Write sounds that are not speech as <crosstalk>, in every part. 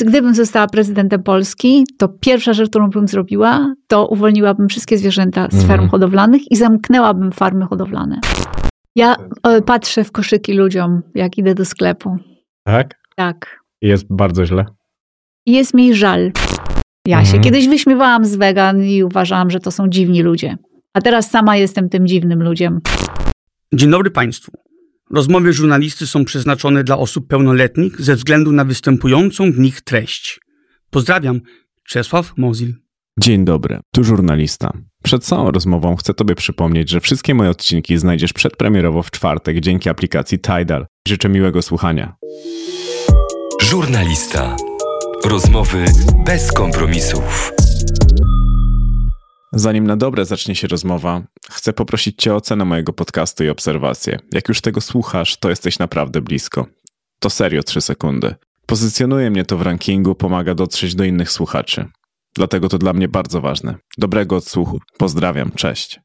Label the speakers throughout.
Speaker 1: Gdybym została prezydentem Polski, to pierwsza rzecz, którą bym zrobiła, to uwolniłabym wszystkie zwierzęta z ferm
Speaker 2: Mhm.
Speaker 1: hodowlanych i zamknęłabym farmy hodowlane. Ja e, patrzę w koszyki ludziom, jak idę do sklepu.
Speaker 2: Tak?
Speaker 1: Tak.
Speaker 2: Jest bardzo źle.
Speaker 1: I jest mi żal. Ja się
Speaker 2: Mhm.
Speaker 1: kiedyś wyśmiewałam z wegan i uważałam, że to są dziwni ludzie. A teraz sama jestem tym dziwnym ludźm.
Speaker 3: Dzień dobry Państwu. Rozmowy żurnalisty są przeznaczone dla osób pełnoletnich ze względu na występującą w nich treść. Pozdrawiam, Czesław Mozil.
Speaker 4: Dzień dobry, tu żurnalista. Przed całą rozmową chcę Tobie przypomnieć, że wszystkie moje odcinki znajdziesz przedpremierowo w czwartek dzięki aplikacji Tidal. Życzę miłego słuchania.
Speaker 5: Żurnalista. Rozmowy bez kompromisów.
Speaker 4: Zanim na dobre zacznie się rozmowa, chcę poprosić Cię o ocenę mojego podcastu i obserwację. Jak już tego słuchasz, to jesteś naprawdę blisko. To serio 3 sekundy. Pozycjonuje mnie to w rankingu, pomaga dotrzeć do innych słuchaczy. Dlatego to dla mnie bardzo ważne. Dobrego odsłuchu. Pozdrawiam, cześć.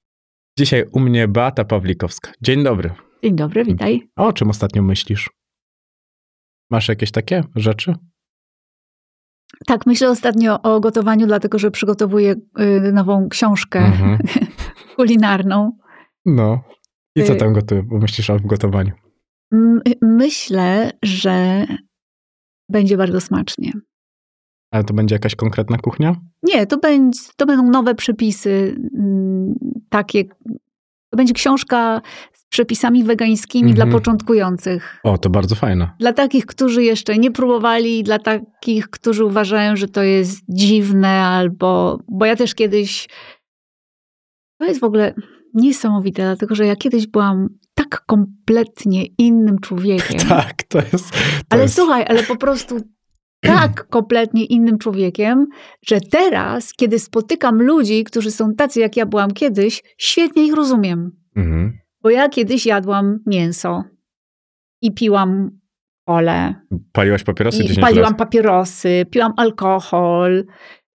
Speaker 2: Dzisiaj u mnie Beata Pawlikowska. Dzień dobry.
Speaker 1: Dzień dobry, witaj.
Speaker 2: A o czym ostatnio myślisz? Masz jakieś takie rzeczy?
Speaker 1: Tak, myślę ostatnio o gotowaniu, dlatego że przygotowuję y, nową książkę
Speaker 2: Mhm. <laughs>
Speaker 1: kulinarną.
Speaker 2: No. I co
Speaker 1: Y-
Speaker 2: tam gotuj, myślisz o gotowaniu?
Speaker 1: Myślę, że będzie bardzo smacznie.
Speaker 2: Ale to będzie jakaś konkretna kuchnia?
Speaker 1: Nie, to, będzie, to będą nowe przepisy, takie. To będzie książka przepisami wegańskimi dla
Speaker 2: Mhm.
Speaker 1: początkujących.
Speaker 2: O, to bardzo fajne.
Speaker 1: Dla takich, którzy jeszcze nie próbowali, dla takich, którzy uważają, że to jest dziwne, albo. Bo ja też kiedyś. To jest w ogóle niesamowite, dlatego że ja kiedyś byłam tak kompletnie innym człowiekiem. <laughs>
Speaker 2: Tak, to jest. To
Speaker 1: Ale
Speaker 2: jest...
Speaker 1: słuchaj, ale po prostu tak <clears throat> kompletnie innym człowiekiem, że teraz, kiedy spotykam ludzi, którzy są tacy, jak ja byłam kiedyś, świetnie ich rozumiem.
Speaker 2: Mhm.
Speaker 1: Bo ja kiedyś jadłam mięso i piłam ole,
Speaker 2: Paliłaś papierosy
Speaker 1: i
Speaker 2: 10
Speaker 1: paliłam papierosy, piłam alkohol.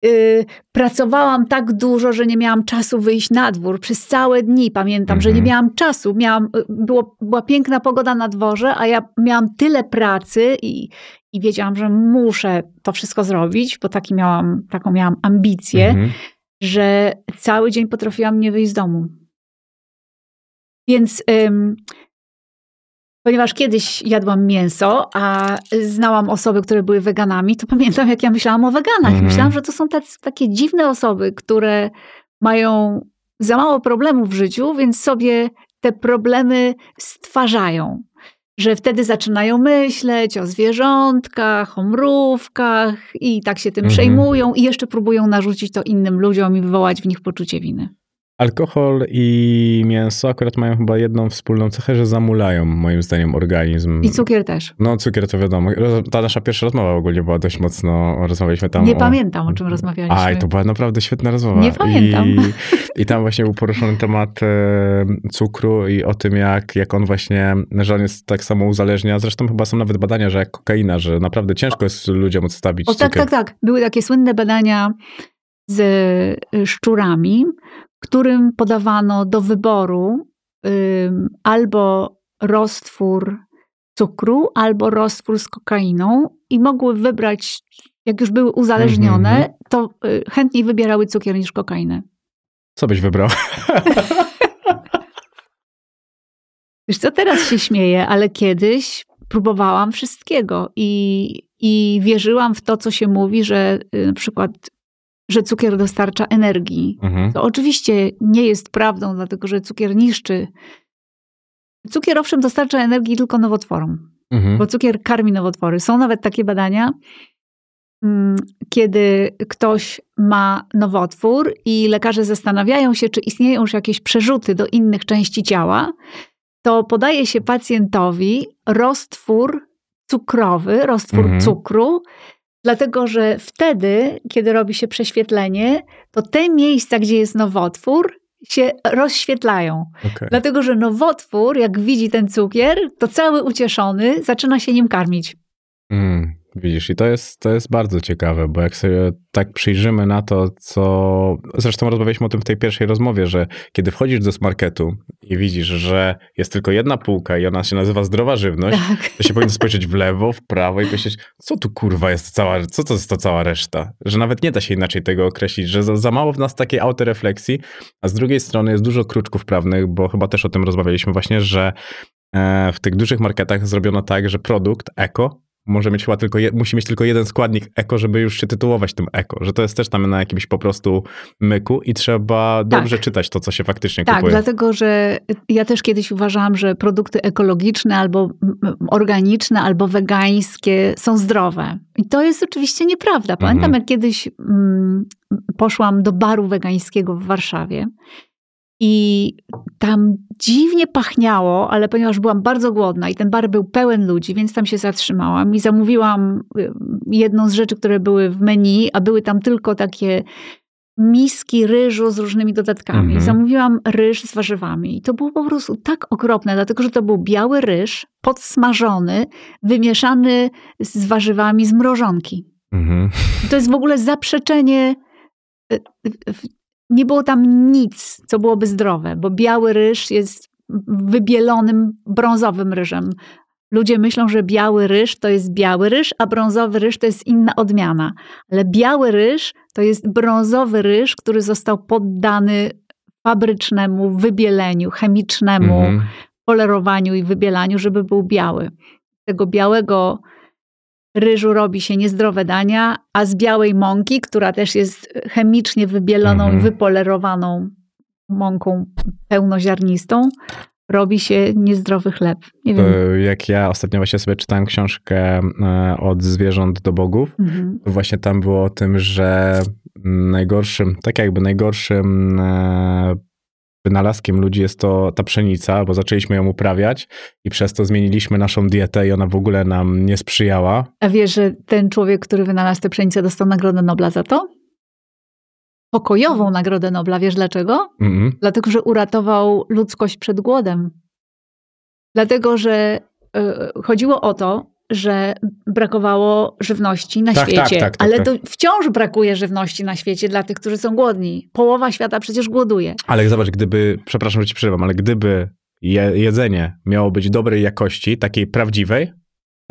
Speaker 1: Yy, pracowałam tak dużo, że nie miałam czasu wyjść na dwór. Przez całe dni pamiętam, że nie
Speaker 2: Mhm.
Speaker 1: miałam czasu. Miałam, y, było, była piękna pogoda na dworze, a ja miałam tyle pracy i, i wiedziałam, że muszę to wszystko zrobić, bo taki miałam, taką miałam ambicję,
Speaker 2: Mhm.
Speaker 1: że cały dzień potrafiłam nie wyjść z domu. Więc ym, ponieważ kiedyś jadłam mięso, a znałam osoby, które były weganami, to <laughs> pamiętam, jak ja myślałam o weganach.
Speaker 2: Mhm.
Speaker 1: Myślałam, że to są tacy, takie dziwne osoby, które mają za mało problemów w życiu, więc sobie te problemy stwarzają. Że wtedy zaczynają myśleć o zwierzątkach, o mrówkach i tak się tym
Speaker 2: Mhm.
Speaker 1: przejmują i jeszcze próbują narzucić to innym ludziom i wywołać w nich poczucie winy.
Speaker 2: Alkohol i mięso akurat mają chyba jedną wspólną cechę, że zamulają moim zdaniem organizm.
Speaker 1: I cukier też.
Speaker 2: No cukier to wiadomo. Ta nasza pierwsza rozmowa ogólnie była dość mocno, rozmawialiśmy tam
Speaker 1: Nie
Speaker 2: o...
Speaker 1: pamiętam, o czym rozmawialiśmy.
Speaker 2: Aj, to była naprawdę świetna rozmowa.
Speaker 1: Nie pamiętam.
Speaker 2: I, I tam właśnie był poruszony temat e, cukru i o tym, jak, jak on właśnie, że on jest tak samo uzależnia. Zresztą chyba są nawet badania, że jak kokaina, że naprawdę ciężko jest ludziom odstawić
Speaker 1: O tak,
Speaker 2: cukier.
Speaker 1: tak, tak. Były takie słynne badania z y, szczurami, którym podawano do wyboru albo roztwór cukru, albo roztwór z kokainą i mogły wybrać, jak już były uzależnione,
Speaker 2: Mhm.
Speaker 1: to y, chętniej wybierały cukier niż kokainę.
Speaker 2: Co byś wybrał? <laughs>
Speaker 1: Wiesz co, teraz się śmieję, ale kiedyś próbowałam wszystkiego i, i wierzyłam w to, co się mówi, że y, na przykład, że cukier dostarcza energii.
Speaker 2: Mhm.
Speaker 1: To oczywiście nie jest prawdą, dlatego że cukier niszczy. Cukier owszem dostarcza energii tylko nowotworom,
Speaker 2: Mhm.
Speaker 1: bo cukier karmi nowotwory. Są nawet takie badania, mm, kiedy ktoś ma nowotwór i lekarze zastanawiają się, czy istnieją już jakieś przerzuty do innych części ciała, to podaje się pacjentowi roztwór cukrowy, roztwór
Speaker 2: Mhm.
Speaker 1: cukru, dlatego że wtedy, kiedy robi się prześwietlenie, to te miejsca, gdzie jest nowotwór, się rozświetlają.
Speaker 2: Okej.
Speaker 1: Dlatego, że nowotwór, jak widzi ten cukier, to cały ucieszony zaczyna się nim karmić.
Speaker 2: Mm. Widzisz, i to jest, to jest bardzo ciekawe, bo jak sobie tak przyjrzymy na to, co. Zresztą rozmawialiśmy o tym w tej pierwszej rozmowie, że kiedy wchodzisz do marketu i widzisz, że jest tylko jedna półka i ona się nazywa zdrowa żywność,
Speaker 1: Tak.
Speaker 2: to się powinno spojrzeć w lewo, w prawo i myśleć, co tu kurwa jest cała, co to jest ta cała reszta? Że nawet nie da się inaczej tego określić, że za, za mało w nas takiej autorefleksji, a z drugiej strony jest dużo kruczków prawnych, bo chyba też o tym rozmawialiśmy właśnie, że e, w tych dużych marketach zrobiono tak, że produkt eko może mieć chyba tylko, je, musi mieć tylko jeden składnik eko, żeby już się tytułować tym eko, że to jest też tam na jakimś po prostu myku i trzeba dobrze czytać to, co się faktycznie
Speaker 1: Tak,
Speaker 2: kupuje.
Speaker 1: dlatego że ja też kiedyś uważałam, że produkty ekologiczne albo organiczne, albo wegańskie są zdrowe. I to jest oczywiście nieprawda. Pamiętam,
Speaker 2: Mhm.
Speaker 1: jak kiedyś mm, poszłam do baru wegańskiego w Warszawie i tam dziwnie pachniało, ale ponieważ byłam bardzo głodna i ten bar był pełen ludzi, więc tam się zatrzymałam i zamówiłam y, jedną z rzeczy, które były w menu, a były tam tylko takie miski ryżu z różnymi dodatkami.
Speaker 2: Mhm.
Speaker 1: Zamówiłam ryż z warzywami. I to było po prostu tak okropne, dlatego że to był biały ryż, podsmażony, wymieszany z warzywami z mrożonki.
Speaker 2: Mhm.
Speaker 1: To jest w ogóle zaprzeczenie. Nie było tam nic, co byłoby zdrowe, bo biały ryż jest wybielonym brązowym ryżem. Ludzie myślą, że biały ryż to jest biały ryż, a brązowy ryż to jest inna odmiana. Ale biały ryż to jest brązowy ryż, który został poddany fabrycznemu wybieleniu, chemicznemu
Speaker 2: Mhm.
Speaker 1: polerowaniu i wybielaniu, żeby był biały. Tego białego ryżu robi się niezdrowe dania, a z białej mąki, która też jest chemicznie wybieloną
Speaker 2: Mhm.
Speaker 1: wypolerowaną mąką pełnoziarnistą, robi się niezdrowy chleb. Nie
Speaker 2: To jak ja ostatnio właśnie sobie czytałem książkę e, od zwierząt do bogów,
Speaker 1: Mhm.
Speaker 2: to właśnie tam było o tym, że najgorszym, tak jakby najgorszym e, wynalazkiem ludzi jest to ta pszenica, bo zaczęliśmy ją uprawiać i przez to zmieniliśmy naszą dietę i ona w ogóle nam nie sprzyjała.
Speaker 1: A wiesz, że ten człowiek, który wynalazł tę pszenicę, dostał Nagrodę Nobla za to? Pokojową Nagrodę Nobla. Wiesz dlaczego?
Speaker 2: Mhm.
Speaker 1: Dlatego, że uratował ludzkość przed głodem. Dlatego, że y, chodziło o to, że brakowało żywności na
Speaker 2: Tak, tak,
Speaker 1: świecie.
Speaker 2: tak, tak,
Speaker 1: ale
Speaker 2: tak.
Speaker 1: to wciąż brakuje żywności na świecie dla tych, którzy są głodni. Połowa świata przecież głoduje.
Speaker 2: Ale zobacz, gdyby, przepraszam, że ci przerywam, ale gdyby je, jedzenie miało być dobrej jakości, takiej prawdziwej,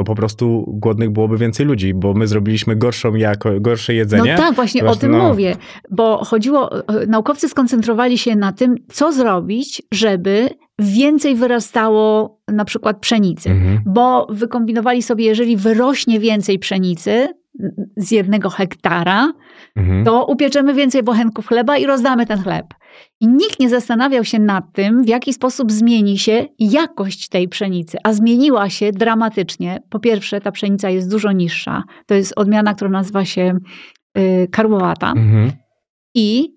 Speaker 2: to po prostu głodnych byłoby więcej ludzi, bo my zrobiliśmy gorszą jako, gorsze jedzenie.
Speaker 1: No tak, właśnie o tym
Speaker 2: no.
Speaker 1: mówię. Bo chodziło, e, naukowcy skoncentrowali się na tym, co zrobić, żeby więcej wyrastało na przykład pszenicy.
Speaker 2: Mhm.
Speaker 1: bo wykombinowali sobie, jeżeli wyrośnie więcej pszenicy z jednego hektara,
Speaker 2: Mhm.
Speaker 1: to upieczemy więcej bochenków chleba i rozdamy ten chleb. I nikt nie zastanawiał się nad tym, w jaki sposób zmieni się jakość tej pszenicy, a zmieniła się dramatycznie. Po pierwsze, ta pszenica jest dużo niższa. To jest odmiana, która nazywa się y, karłowata.
Speaker 2: Mhm.
Speaker 1: I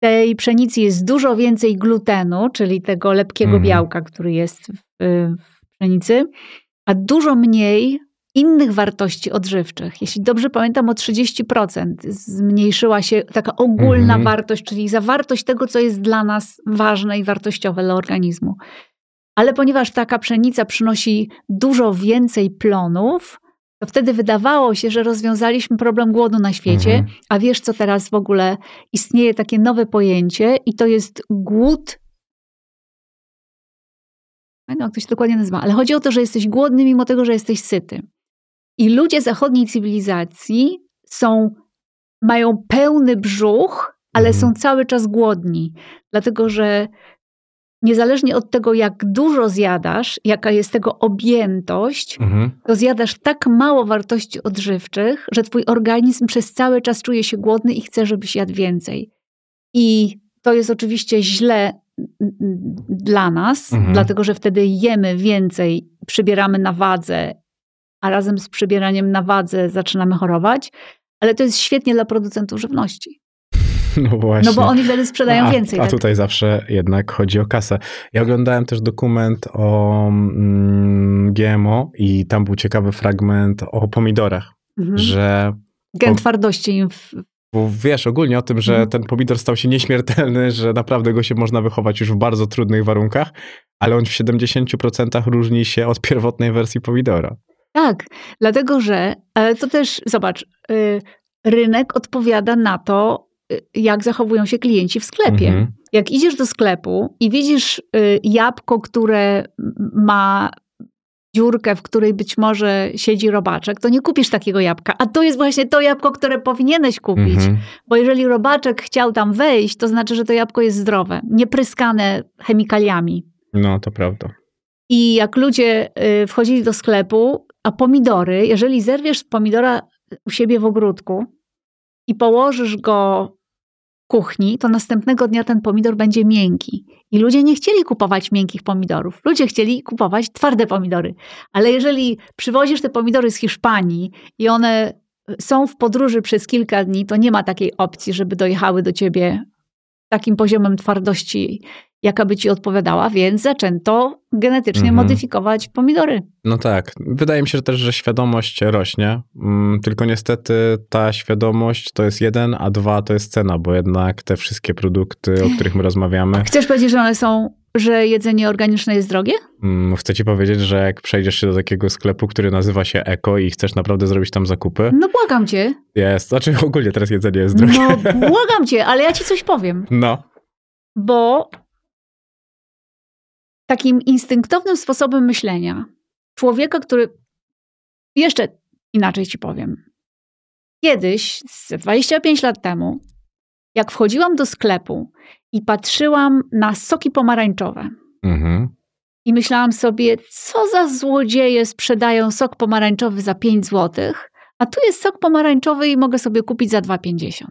Speaker 1: tej pszenicy jest dużo więcej glutenu, czyli tego lepkiego
Speaker 2: Mhm.
Speaker 1: białka, który jest w, w pszenicy, a dużo mniej innych wartości odżywczych. Jeśli dobrze pamiętam, o 30% zmniejszyła się taka ogólna
Speaker 2: Mhm.
Speaker 1: wartość, czyli zawartość tego, co jest dla nas ważne i wartościowe dla organizmu. Ale ponieważ taka pszenica przynosi dużo więcej plonów, to wtedy wydawało się, że rozwiązaliśmy problem głodu na świecie,
Speaker 2: Mhm.
Speaker 1: a wiesz, co teraz w ogóle istnieje takie nowe pojęcie i to jest głód. Nie wiem, jak to się dokładnie nazywa, ale chodzi o to, że jesteś głodny mimo tego, że jesteś syty. I ludzie zachodniej cywilizacji są, mają pełny brzuch, ale
Speaker 2: Mhm.
Speaker 1: są cały czas głodni, dlatego że niezależnie od tego, jak dużo zjadasz, jaka jest tego objętość,
Speaker 2: Mhm.
Speaker 1: to zjadasz tak mało wartości odżywczych, że twój organizm przez cały czas czuje się głodny i chce, żebyś jadł więcej. I to jest oczywiście źle dla nas,
Speaker 2: Mhm.
Speaker 1: dlatego że wtedy jemy więcej, przybieramy na wadze, a razem z przybieraniem na wadze zaczynamy chorować, ale to jest świetnie dla producentów żywności. <laughs>
Speaker 2: No właśnie.
Speaker 1: No bo oni wtedy sprzedają
Speaker 2: a,
Speaker 1: więcej.
Speaker 2: A
Speaker 1: tak?
Speaker 2: tutaj zawsze jednak chodzi o kasę. Ja oglądałem też dokument o mm, GMO i tam był ciekawy fragment o pomidorach,
Speaker 1: Mhm.
Speaker 2: że
Speaker 1: Gen
Speaker 2: o-
Speaker 1: twardości im w,
Speaker 2: bo wiesz ogólnie o tym, że
Speaker 1: Mhm.
Speaker 2: ten pomidor stał się nieśmiertelny, że naprawdę go się można wychować już w bardzo trudnych warunkach, ale on w 70% różni się od pierwotnej wersji pomidora.
Speaker 1: Tak, dlatego że, ale to też, zobacz, y, rynek odpowiada na to, jak zachowują się klienci w sklepie.
Speaker 2: Mhm.
Speaker 1: Jak idziesz do sklepu i widzisz y, jabłko, które ma dziurkę, w której być może siedzi robaczek, to nie kupisz takiego jabłka. A to jest właśnie to jabłko, które powinieneś kupić.
Speaker 2: Mhm.
Speaker 1: Bo jeżeli robaczek chciał tam wejść, to znaczy, że to jabłko jest zdrowe, nie pryskane chemikaliami.
Speaker 2: No, to prawda.
Speaker 1: I jak ludzie y, wchodzili do sklepu, a pomidory, jeżeli zerwiesz pomidora u siebie w ogródku i położysz go kuchni, to następnego dnia ten pomidor będzie miękki. I ludzie nie chcieli kupować miękkich pomidorów. Ludzie chcieli kupować twarde pomidory. Ale jeżeli przywozisz te pomidory z Hiszpanii i one są w podróży przez kilka dni, to nie ma takiej opcji, żeby dojechały do ciebie takim poziomem twardości, jaka by ci odpowiadała, więc zaczęto genetycznie
Speaker 2: Mhm.
Speaker 1: modyfikować pomidory.
Speaker 2: No tak. Wydaje mi się też, że świadomość rośnie. Mm, Tylko niestety ta świadomość to jest jeden, a dwa to jest cena, bo jednak te wszystkie produkty, o których my rozmawiamy,
Speaker 1: Chcesz powiedzieć, że one są, że jedzenie organiczne jest drogie?
Speaker 2: mm, chcę ci powiedzieć, że jak przejdziesz się do takiego sklepu, który nazywa się Eko i chcesz naprawdę zrobić tam zakupy,
Speaker 1: No błagam cię.
Speaker 2: jest, znaczy ogólnie teraz jedzenie jest drogie.
Speaker 1: No <laughs> błagam cię, ale ja ci coś powiem.
Speaker 2: No.
Speaker 1: Bo takim instynktownym sposobem myślenia człowieka, który jeszcze inaczej ci powiem. Kiedyś, z 25 lat temu, jak wchodziłam do sklepu i patrzyłam na soki pomarańczowe
Speaker 2: Mhm.
Speaker 1: i myślałam sobie, co za złodzieje sprzedają sok pomarańczowy za 5 zł, a tu jest sok pomarańczowy i mogę sobie kupić za 2,50.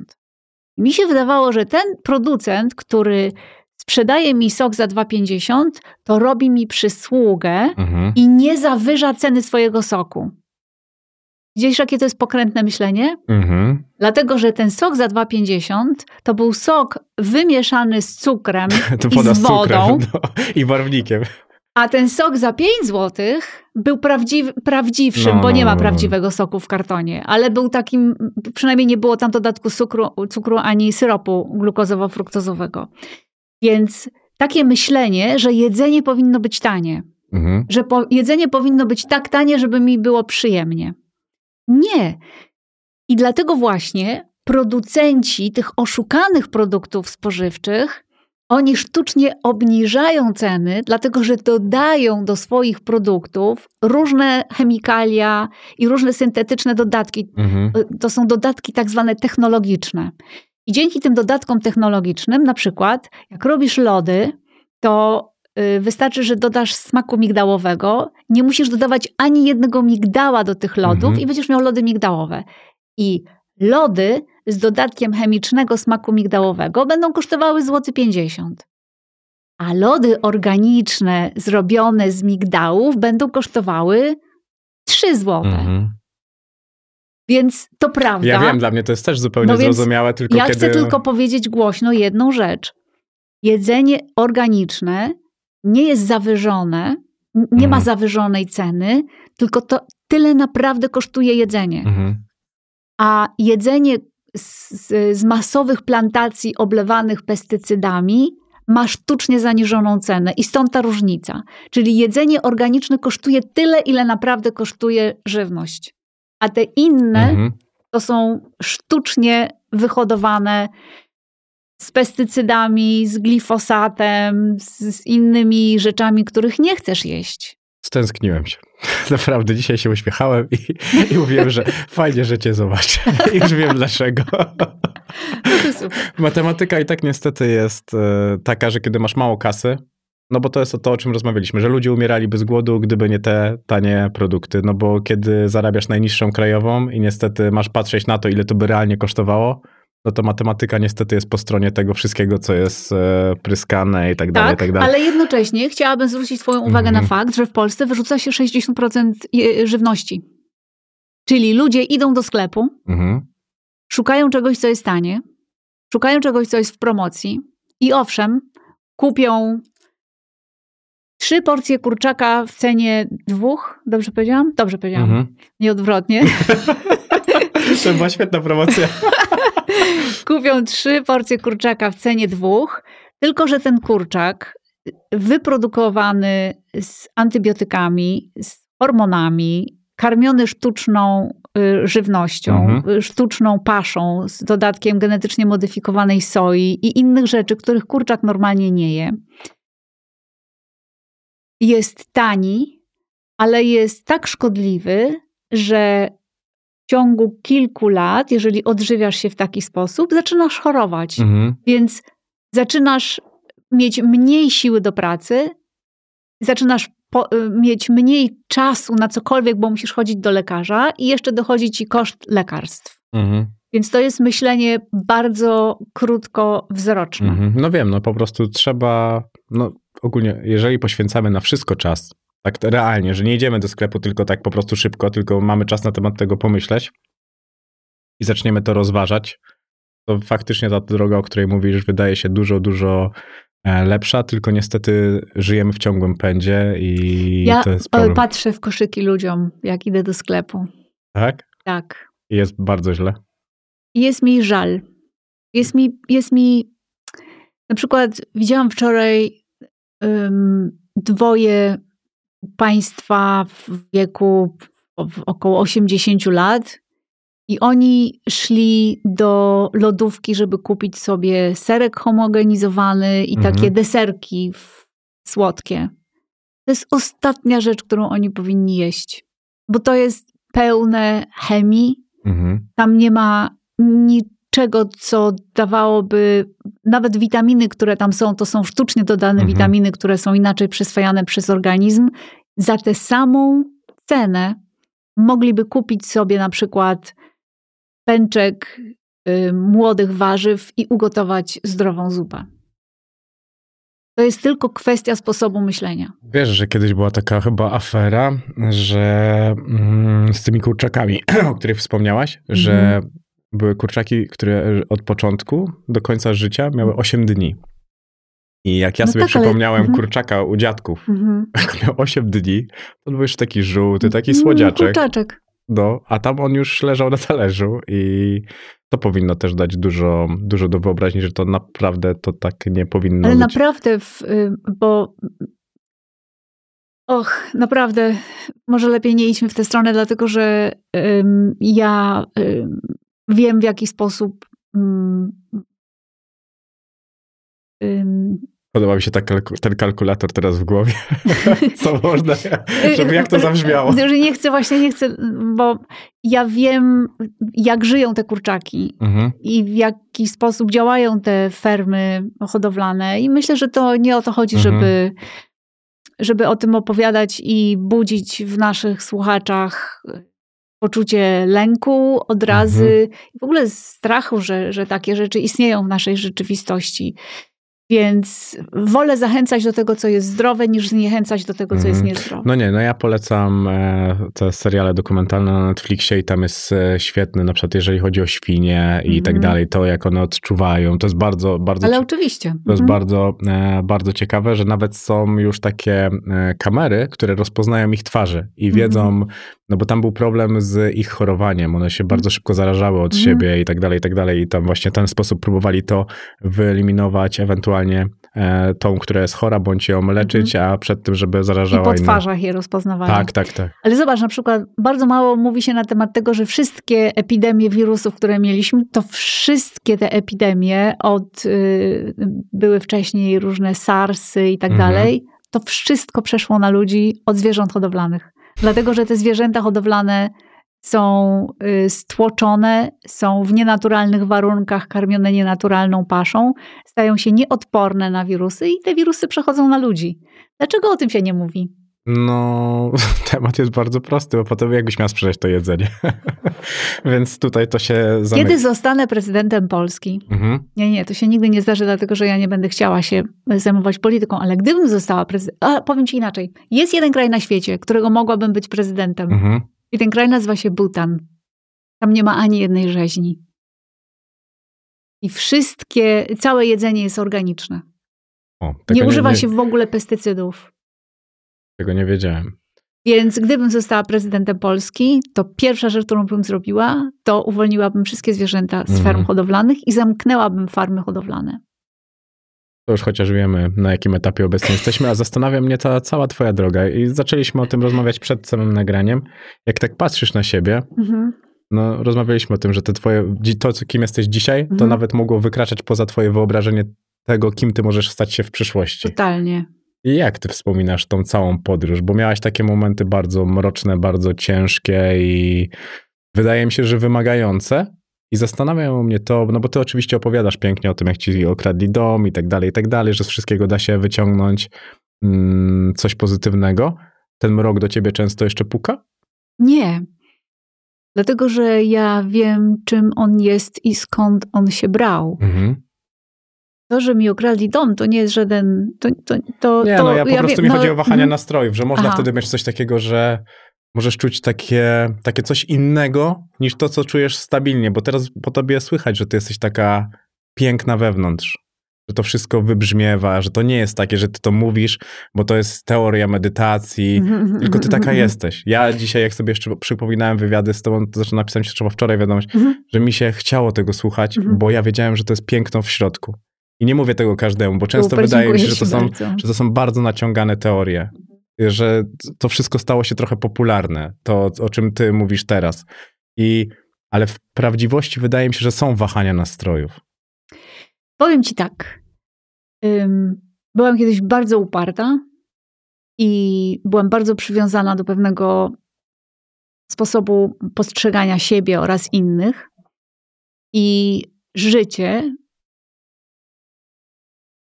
Speaker 1: Mi się wydawało, że ten producent, który sprzedaje mi sok za 2,50, to robi mi przysługę
Speaker 2: Mhm.
Speaker 1: i nie zawyża ceny swojego soku. Widzisz, jakie to jest pokrętne myślenie?
Speaker 2: Mhm.
Speaker 1: Dlatego, że ten sok za 2,50 to był sok wymieszany z cukrem <laughs> i z wodą, <laughs>
Speaker 2: no, i barwnikiem.
Speaker 1: a ten sok za 5 zł był prawdziw, prawdziwszym,
Speaker 2: No,
Speaker 1: bo nie
Speaker 2: no,
Speaker 1: ma
Speaker 2: no, no.
Speaker 1: prawdziwego soku w kartonie, ale był takim, przynajmniej nie było tam dodatku cukru, cukru ani syropu glukozowo-fruktozowego. Więc takie myślenie, że jedzenie powinno być tanie,
Speaker 2: Mhm.
Speaker 1: że po, jedzenie powinno być tak tanie, żeby mi było przyjemnie. Nie. I dlatego właśnie producenci tych oszukanych produktów spożywczych, oni sztucznie obniżają ceny, dlatego że dodają do swoich produktów różne chemikalia i różne syntetyczne dodatki.
Speaker 2: Mhm.
Speaker 1: To są dodatki tak zwane technologiczne. I dzięki tym dodatkom technologicznym, na przykład, jak robisz lody, to y, wystarczy, że dodasz smaku migdałowego. Nie musisz dodawać ani jednego migdała do tych lodów
Speaker 2: Mhm.
Speaker 1: i będziesz miał lody migdałowe. I lody z dodatkiem chemicznego smaku migdałowego będą kosztowały złoty 50. A lody organiczne zrobione z migdałów będą kosztowały 3 złote.
Speaker 2: Mhm.
Speaker 1: Więc to prawda.
Speaker 2: Ja wiem, dla mnie to jest też zupełnie
Speaker 1: No
Speaker 2: zrozumiałe, tylko
Speaker 1: Ja
Speaker 2: kiedy...
Speaker 1: chcę tylko powiedzieć głośno jedną rzecz. Jedzenie organiczne nie jest zawyżone, nie ma
Speaker 2: Mhm.
Speaker 1: zawyżonej ceny, tylko to tyle naprawdę kosztuje jedzenie.
Speaker 2: Mhm.
Speaker 1: A jedzenie z, z masowych plantacji oblewanych pestycydami ma sztucznie zaniżoną cenę i stąd ta różnica. Czyli jedzenie organiczne kosztuje tyle, ile naprawdę kosztuje żywność. A te inne
Speaker 2: Mhm.
Speaker 1: to są sztucznie wyhodowane z pestycydami, z glifosatem, z, innymi rzeczami, których nie chcesz jeść.
Speaker 2: Stęskniłem się. <laughs> Naprawdę, dzisiaj się uśmiechałem i, i mówiłem, że <laughs> fajnie, że cię zobaczę. I <laughs> już wiem dlaczego.
Speaker 1: No.
Speaker 2: Matematyka i tak niestety jest e, taka, że kiedy masz mało kasy, no bo to jest to, o czym rozmawialiśmy, że ludzie umieraliby z głodu, gdyby nie te tanie produkty. No bo kiedy zarabiasz najniższą krajową i niestety masz patrzeć na to, ile to by realnie kosztowało, no to matematyka niestety jest po stronie tego wszystkiego, co jest e, pryskane i tak dalej, i
Speaker 1: Tak,
Speaker 2: tak dalej.
Speaker 1: ale jednocześnie chciałabym zwrócić Twoją uwagę
Speaker 2: Mhm.
Speaker 1: na fakt, że w Polsce wyrzuca się 60% je- żywności. Czyli ludzie idą do sklepu,
Speaker 2: Mhm.
Speaker 1: szukają czegoś, co jest tanie, szukają czegoś, co jest w promocji i owszem, kupią trzy porcje kurczaka w cenie dwóch. Dobrze powiedziałam? Dobrze powiedziałam.
Speaker 2: Mhm.
Speaker 1: Nieodwrotnie. <laughs>
Speaker 2: To była świetna promocja. <laughs>
Speaker 1: kupią trzy porcje kurczaka w cenie dwóch, tylko że ten kurczak wyprodukowany z antybiotykami, z hormonami, karmiony sztuczną y, żywnością,
Speaker 2: Mhm.
Speaker 1: y, sztuczną paszą z dodatkiem genetycznie modyfikowanej soi i innych rzeczy, których kurczak normalnie nie je, jest tani, ale jest tak szkodliwy, że w ciągu kilku lat, jeżeli odżywiasz się w taki sposób, zaczynasz chorować.
Speaker 2: Mhm.
Speaker 1: Więc zaczynasz mieć mniej siły do pracy, zaczynasz po, y, mieć mniej czasu na cokolwiek, bo musisz chodzić do lekarza i jeszcze dochodzi ci koszt lekarstw.
Speaker 2: Mhm.
Speaker 1: Więc to jest myślenie bardzo krótkowzroczne.
Speaker 2: Mhm. No wiem, no po prostu trzeba, no ogólnie, jeżeli poświęcamy na wszystko czas, tak realnie, że nie idziemy do sklepu tylko tak po prostu szybko, tylko mamy czas na temat tego pomyśleć i zaczniemy to rozważać, to faktycznie ta droga, o której mówisz, wydaje się dużo, dużo e, lepsza, tylko niestety żyjemy w ciągłym pędzie i
Speaker 1: Ja
Speaker 2: to jest
Speaker 1: e,
Speaker 2: problem.
Speaker 1: patrzę w koszyki ludziom, jak idę do sklepu.
Speaker 2: Tak?
Speaker 1: Tak.
Speaker 2: I jest bardzo źle.
Speaker 1: Jest mi żal. Jest mi, jest mi. Na przykład widziałam wczoraj dwoje państwa w wieku około 80 lat i oni szli do lodówki, żeby kupić sobie serek homogenizowany i
Speaker 2: Mhm.
Speaker 1: takie deserki słodkie. To jest ostatnia rzecz, którą oni powinni jeść, bo to jest pełne chemii,
Speaker 2: Mhm.
Speaker 1: tam nie ma niczego, co dawałoby, nawet witaminy, które tam są, to są sztucznie dodane
Speaker 2: Mhm.
Speaker 1: witaminy, które są inaczej przyswajane przez organizm. Za tę samą cenę mogliby kupić sobie na przykład pęczek y, młodych warzyw i ugotować zdrową zupę. To jest tylko kwestia sposobu myślenia.
Speaker 2: Wiesz, że kiedyś była taka chyba afera, że mm, z tymi kurczakami, <clears throat> o których wspomniałaś, że
Speaker 1: Mhm.
Speaker 2: Były kurczaki, które od początku do końca życia miały 8 dni. I jak ja
Speaker 1: No
Speaker 2: sobie
Speaker 1: tak, ale-
Speaker 2: przypomniałem
Speaker 1: mhm.
Speaker 2: kurczaka u dziadków,
Speaker 1: Mhm. <laughs>
Speaker 2: jak miał 8 dni, to był już taki żółty, taki
Speaker 1: Mm,
Speaker 2: słodziaczek.
Speaker 1: Kurczaczek.
Speaker 2: No, a tam on już leżał na talerzu i to powinno też dać dużo, dużo do wyobraźni, że to naprawdę to tak nie powinno
Speaker 1: Ale
Speaker 2: być.
Speaker 1: naprawdę, w, y, bo. Och, naprawdę, może lepiej nie idźmy w tę stronę, dlatego że ym, ja ym, wiem, w jaki sposób. ym, ym,
Speaker 2: Podoba mi się ta kalku- ten kalkulator teraz w głowie. <laughs> Co można, żeby jak to zabrzmiało.
Speaker 1: Nie chcę, właśnie nie chcę, bo ja wiem, jak żyją te kurczaki
Speaker 2: Mhm.
Speaker 1: i w jaki sposób działają te fermy hodowlane. I myślę, że to nie o to chodzi,
Speaker 2: Mhm.
Speaker 1: żeby, żeby o tym opowiadać i budzić w naszych słuchaczach poczucie lęku, odrazy i w ogóle strachu, że, że takie rzeczy istnieją w naszej rzeczywistości. Więc wolę zachęcać do tego, co jest zdrowe, niż zniechęcać do tego, co jest
Speaker 2: Mhm.
Speaker 1: niezdrowe.
Speaker 2: No nie, no ja polecam e, te seriale dokumentalne na Netflixie i tam jest e, świetny, na przykład jeżeli chodzi o świnie i
Speaker 1: Mhm.
Speaker 2: tak dalej, to jak one odczuwają, to jest bardzo, bardzo,
Speaker 1: Ale
Speaker 2: cie-
Speaker 1: oczywiście.
Speaker 2: to jest
Speaker 1: Mhm.
Speaker 2: bardzo, e, bardzo ciekawe, że nawet są już takie kamery, które rozpoznają ich twarze i
Speaker 1: Mhm.
Speaker 2: wiedzą, no bo tam był problem z ich chorowaniem, one się bardzo szybko zarażały od
Speaker 1: Mhm.
Speaker 2: siebie i tak dalej, i tak dalej i tam właśnie w ten sposób próbowali to wyeliminować, ewentualnie e, tą, która jest chora, bądź ją leczyć, a przed tym, żeby
Speaker 1: Mhm. I
Speaker 2: zarażała
Speaker 1: po
Speaker 2: inne.
Speaker 1: twarzach je rozpoznawali.
Speaker 2: Tak, tak, tak.
Speaker 1: Ale zobacz, na przykład bardzo mało mówi się na temat tego, że wszystkie epidemie wirusów, które mieliśmy, to wszystkie te epidemie od y, były wcześniej różne SARSy i tak
Speaker 2: Mhm.
Speaker 1: dalej, to wszystko przeszło na ludzi od zwierząt hodowlanych. Dlatego, że te zwierzęta hodowlane są y, stłoczone, są w nienaturalnych warunkach karmione nienaturalną paszą, stają się nieodporne na wirusy i te wirusy przechodzą na ludzi. Dlaczego o tym się nie mówi?
Speaker 2: No, <laughs> temat jest bardzo prosty, bo potem jakbyś miał sprzedać to jedzenie. <laughs> Więc tutaj to się zamyka.
Speaker 1: Kiedy zostanę prezydentem Polski?
Speaker 2: Mhm.
Speaker 1: Nie, nie, to się nigdy nie zdarzy, dlatego że ja nie będę chciała się zajmować polityką, ale gdybym została prezydentem. A powiem ci inaczej. Jest jeden kraj na świecie, którego mogłabym być prezydentem.
Speaker 2: Mhm.
Speaker 1: I ten kraj nazywa się Bhutan. Tam nie ma ani jednej rzeźni. I wszystkie, całe jedzenie jest organiczne.
Speaker 2: O,
Speaker 1: Nie używa
Speaker 2: nie,
Speaker 1: się w ogóle pestycydów.
Speaker 2: Tego nie wiedziałem.
Speaker 1: Więc gdybym została prezydentem Polski, to pierwsza rzecz, którą bym zrobiła, to uwolniłabym wszystkie zwierzęta z
Speaker 2: Mhm.
Speaker 1: ferm hodowlanych i zamknęłabym farmy hodowlane.
Speaker 2: To już chociaż wiemy, na jakim etapie obecnie jesteśmy, a zastanawia mnie ta cała twoja droga. I zaczęliśmy o tym rozmawiać przed samym nagraniem. Jak tak patrzysz na siebie,
Speaker 1: Mhm.
Speaker 2: no rozmawialiśmy o tym, że te twoje, to, kim jesteś dzisiaj, to
Speaker 1: Mhm.
Speaker 2: nawet mogło wykraczać poza twoje wyobrażenie tego, kim ty możesz stać się w przyszłości.
Speaker 1: Totalnie.
Speaker 2: I jak ty wspominasz tą całą podróż? Bo miałaś takie momenty bardzo mroczne, bardzo ciężkie i wydaje mi się, że wymagające. I zastanawiają mnie to, no bo ty oczywiście opowiadasz pięknie o tym, jak ci okradli dom i tak dalej, i tak dalej, że z wszystkiego da się wyciągnąć mm, coś pozytywnego. Ten mrok do ciebie często jeszcze puka?
Speaker 1: Nie. Dlatego, że ja wiem, czym on jest i skąd on się brał.
Speaker 2: Mhm.
Speaker 1: To, że mi okradli dom, to nie jest żaden. To, to, to,
Speaker 2: Nie, no ja po prostu
Speaker 1: wiem,
Speaker 2: mi
Speaker 1: no,
Speaker 2: chodzi o wahania
Speaker 1: mhm.
Speaker 2: nastrojów, że można
Speaker 1: Aha.
Speaker 2: wtedy mieć coś takiego, że możesz czuć takie, takie coś innego niż to, co czujesz stabilnie, bo teraz po tobie słychać, że ty jesteś taka piękna wewnątrz, że to wszystko wybrzmiewa, że to nie jest takie, że ty to mówisz, bo to jest teoria medytacji,
Speaker 1: Mhm,
Speaker 2: tylko ty
Speaker 1: mhm,
Speaker 2: taka
Speaker 1: mhm,
Speaker 2: jesteś. Ja dzisiaj, jak sobie jeszcze przypominałem wywiady z tobą, to zresztą napisałem się trzeba wczoraj wiadomość,
Speaker 1: mhm.
Speaker 2: że mi się chciało tego słuchać,
Speaker 1: Mhm.
Speaker 2: bo ja wiedziałem, że to jest piękno w środku. I nie mówię tego każdemu, bo często wydaje mi się, że to są
Speaker 1: bardzo.
Speaker 2: że to są bardzo naciągane teorie, że to wszystko stało się trochę popularne, to o czym ty mówisz teraz. I, ale w prawdziwości wydaje mi się, że są wahania nastrojów.
Speaker 1: Powiem ci tak. Byłam kiedyś bardzo uparta i byłam bardzo przywiązana do pewnego sposobu postrzegania siebie oraz innych. I życie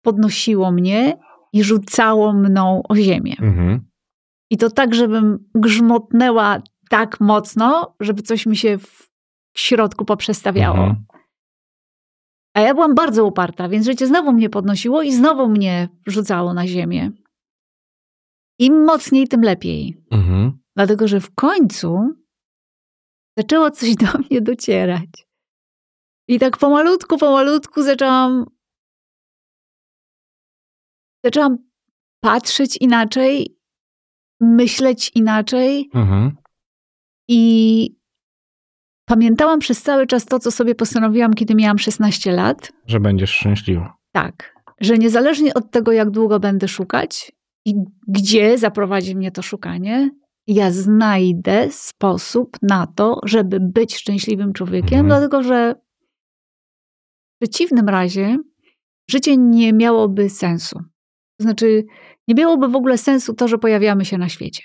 Speaker 1: podnosiło mnie i rzucało mną o ziemię.
Speaker 2: Mhm.
Speaker 1: I to tak, żebym grzmotnęła tak mocno, żeby coś mi się w środku poprzestawiało.
Speaker 2: Mhm.
Speaker 1: A ja byłam bardzo uparta, więc życie znowu mnie podnosiło i znowu mnie rzucało na ziemię. Im mocniej, tym lepiej.
Speaker 2: Mhm.
Speaker 1: Dlatego, że w końcu zaczęło coś do mnie docierać. I tak pomalutku, pomalutku zaczęłam. Zaczęłam patrzeć inaczej, myśleć inaczej
Speaker 2: Mhm.
Speaker 1: i pamiętałam przez cały czas to, co sobie postanowiłam, kiedy miałam 16 lat.
Speaker 2: Że będziesz szczęśliwa.
Speaker 1: Tak, że niezależnie od tego, jak długo będę szukać i gdzie zaprowadzi mnie to szukanie, ja znajdę sposób na to, żeby być szczęśliwym człowiekiem,
Speaker 2: Mhm.
Speaker 1: dlatego że w przeciwnym razie życie nie miałoby sensu. To znaczy, nie miałoby w ogóle sensu to, że pojawiamy się na świecie.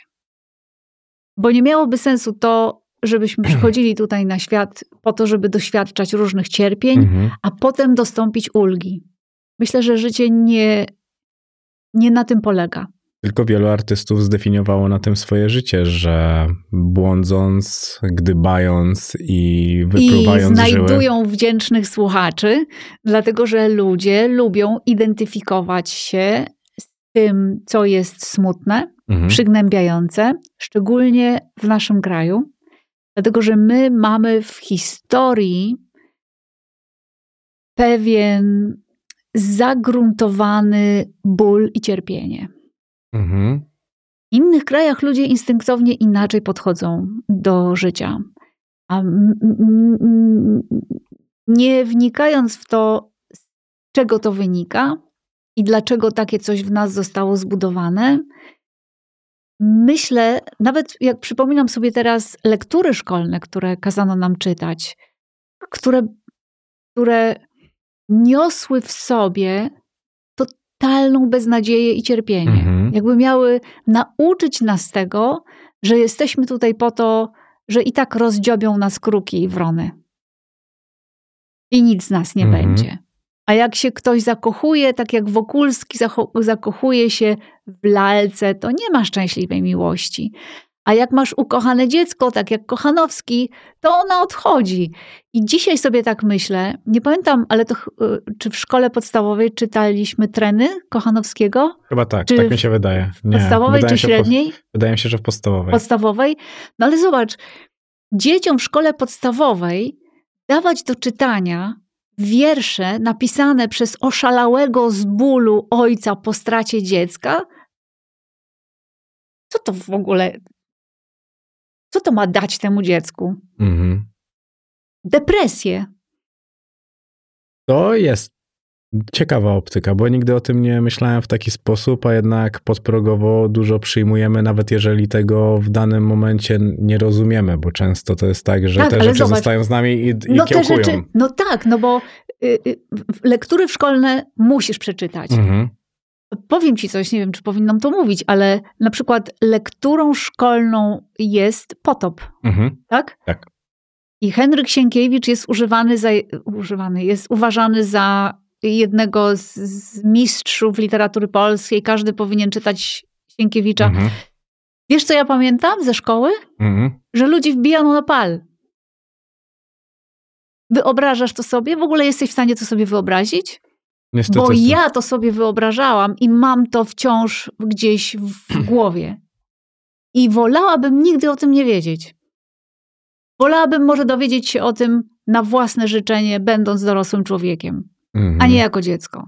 Speaker 1: Bo nie miałoby sensu to, żebyśmy <clears throat> przychodzili tutaj na świat po to, żeby doświadczać różnych cierpień,
Speaker 2: Mhm.
Speaker 1: a potem dostąpić ulgi. Myślę, że życie nie, nie na tym polega.
Speaker 2: Tylko wielu artystów zdefiniowało na tym swoje życie, że błądząc, gdybając i
Speaker 1: I
Speaker 2: wypruwając żyły.
Speaker 1: znajdują wdzięcznych słuchaczy, dlatego że ludzie lubią identyfikować się tym, co jest smutne,
Speaker 2: Mhm.
Speaker 1: przygnębiające, szczególnie w naszym kraju, dlatego że my mamy w historii pewien zagruntowany ból i cierpienie.
Speaker 2: Mhm.
Speaker 1: W innych krajach ludzie instynktownie inaczej podchodzą do życia. A nie wnikając w to, z czego to wynika i dlaczego takie coś w nas zostało zbudowane, myślę, nawet jak przypominam sobie teraz lektury szkolne, które kazano nam czytać, które, które niosły w sobie totalną beznadzieję i cierpienie.
Speaker 2: Mhm.
Speaker 1: Jakby miały nauczyć nas tego, że jesteśmy tutaj po to, że i tak rozdziobią nas kruki i wrony. I nic z nas nie
Speaker 2: Mhm.
Speaker 1: będzie. A jak się ktoś zakochuje, tak jak Wokulski zakochuje się w lalce, to nie ma szczęśliwej miłości. A jak masz ukochane dziecko, tak jak Kochanowski, to ona odchodzi. I dzisiaj sobie tak myślę, nie pamiętam, ale to y, czy w szkole podstawowej czytaliśmy treny Kochanowskiego?
Speaker 2: Chyba tak,
Speaker 1: Czy
Speaker 2: tak mi się wydaje. Nie,
Speaker 1: Podstawowej czy średniej?
Speaker 2: Wydaje mi się, że w podstawowej.
Speaker 1: podstawowej. No ale zobacz, dzieciom w szkole podstawowej dawać do czytania wiersze napisane przez oszalałego z bólu ojca po stracie dziecka. Co to w ogóle? Co to ma dać temu dziecku?
Speaker 2: Mhm.
Speaker 1: Depresję.
Speaker 2: To jest Ciekawa optyka, bo nigdy o tym nie myślałem w taki sposób, a jednak podprogowo dużo przyjmujemy, nawet jeżeli tego w danym momencie nie rozumiemy, bo często to jest tak, że
Speaker 1: Tak,
Speaker 2: te rzeczy
Speaker 1: zobacz,
Speaker 2: zostają z nami i, i
Speaker 1: No te rzeczy, no tak, no bo y, y, lektury szkolne musisz przeczytać.
Speaker 2: Mhm.
Speaker 1: Powiem ci coś, nie wiem, czy powinnam to mówić, ale na przykład lekturą szkolną jest potop,
Speaker 2: Mhm.
Speaker 1: tak?
Speaker 2: Tak.
Speaker 1: I Henryk Sienkiewicz jest używany za, używany, jest uważany za jednego z, z mistrzów literatury polskiej. Każdy powinien czytać Sienkiewicza.
Speaker 2: Mhm.
Speaker 1: Wiesz, co ja pamiętam ze szkoły?
Speaker 2: Mhm.
Speaker 1: Że ludzi wbijano na pal. Wyobrażasz to sobie? W ogóle jesteś w stanie to sobie wyobrazić?
Speaker 2: Niestety.
Speaker 1: Bo ja to sobie wyobrażałam i mam to wciąż gdzieś w <clears throat> głowie. I wolałabym nigdy o tym nie wiedzieć. Wolałabym może dowiedzieć się o tym na własne życzenie, będąc dorosłym człowiekiem,
Speaker 2: Mhm.
Speaker 1: a nie jako dziecko.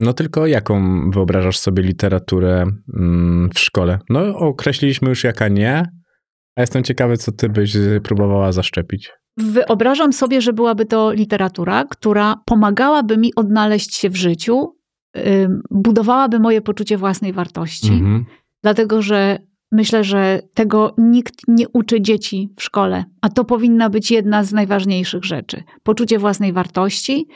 Speaker 2: No tylko jaką wyobrażasz sobie literaturę mm, w szkole? No określiliśmy już jaka nie, a jestem ciekawy, co ty byś próbowała zaszczepić.
Speaker 1: Wyobrażam sobie, że byłaby to literatura, która pomagałaby mi odnaleźć się w życiu, budowałaby moje poczucie własnej wartości,
Speaker 2: Mhm.
Speaker 1: dlatego że myślę, że tego nikt nie uczy dzieci w szkole, a to powinna być jedna z najważniejszych rzeczy. Poczucie własnej wartości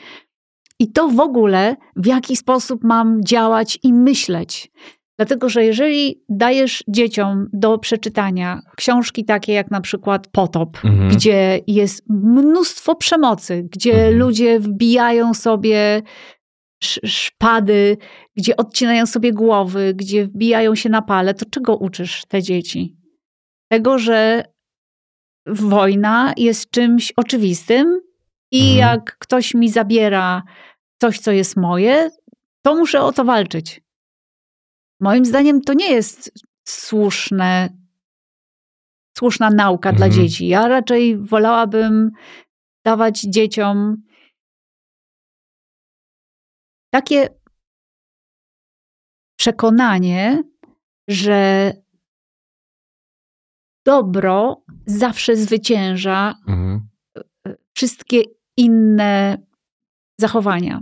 Speaker 1: i to w ogóle, w jaki sposób mam działać i myśleć. Dlatego, że jeżeli dajesz dzieciom do przeczytania książki takie jak na przykład Potop,
Speaker 2: Mhm.
Speaker 1: gdzie jest mnóstwo przemocy, gdzie
Speaker 2: Mhm.
Speaker 1: ludzie wbijają sobie sz- szpady, gdzie odcinają sobie głowy, gdzie wbijają się na pale, to czego uczysz te dzieci? Tego, że wojna jest czymś oczywistym i
Speaker 2: Mhm.
Speaker 1: jak ktoś mi zabiera coś, co jest moje, to muszę o to walczyć. Moim zdaniem to nie jest słuszne, słuszna nauka dla
Speaker 2: Mhm.
Speaker 1: dzieci. Ja raczej wolałabym dawać dzieciom takie przekonanie, że dobro zawsze zwycięża
Speaker 2: Mhm.
Speaker 1: wszystkie inne zachowania.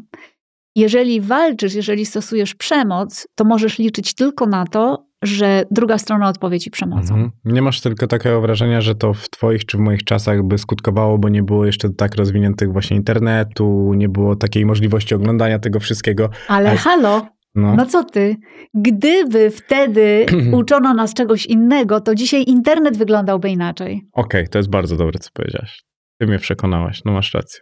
Speaker 1: Jeżeli walczysz, jeżeli stosujesz przemoc, to możesz liczyć tylko na to, że druga strona odpowie ci przemocą.
Speaker 2: Mhm. Nie masz tylko takiego wrażenia, że to w twoich czy w moich czasach by skutkowało, bo nie było jeszcze tak rozwiniętych właśnie internetu, nie było takiej możliwości oglądania tego wszystkiego.
Speaker 1: Ale halo,
Speaker 2: No,
Speaker 1: no co ty? Gdyby wtedy <clears throat> uczono nas czegoś innego, to dzisiaj internet wyglądałby inaczej.
Speaker 2: okej, to jest bardzo dobre, co powiedziałaś. Ty mnie przekonałaś, no masz rację.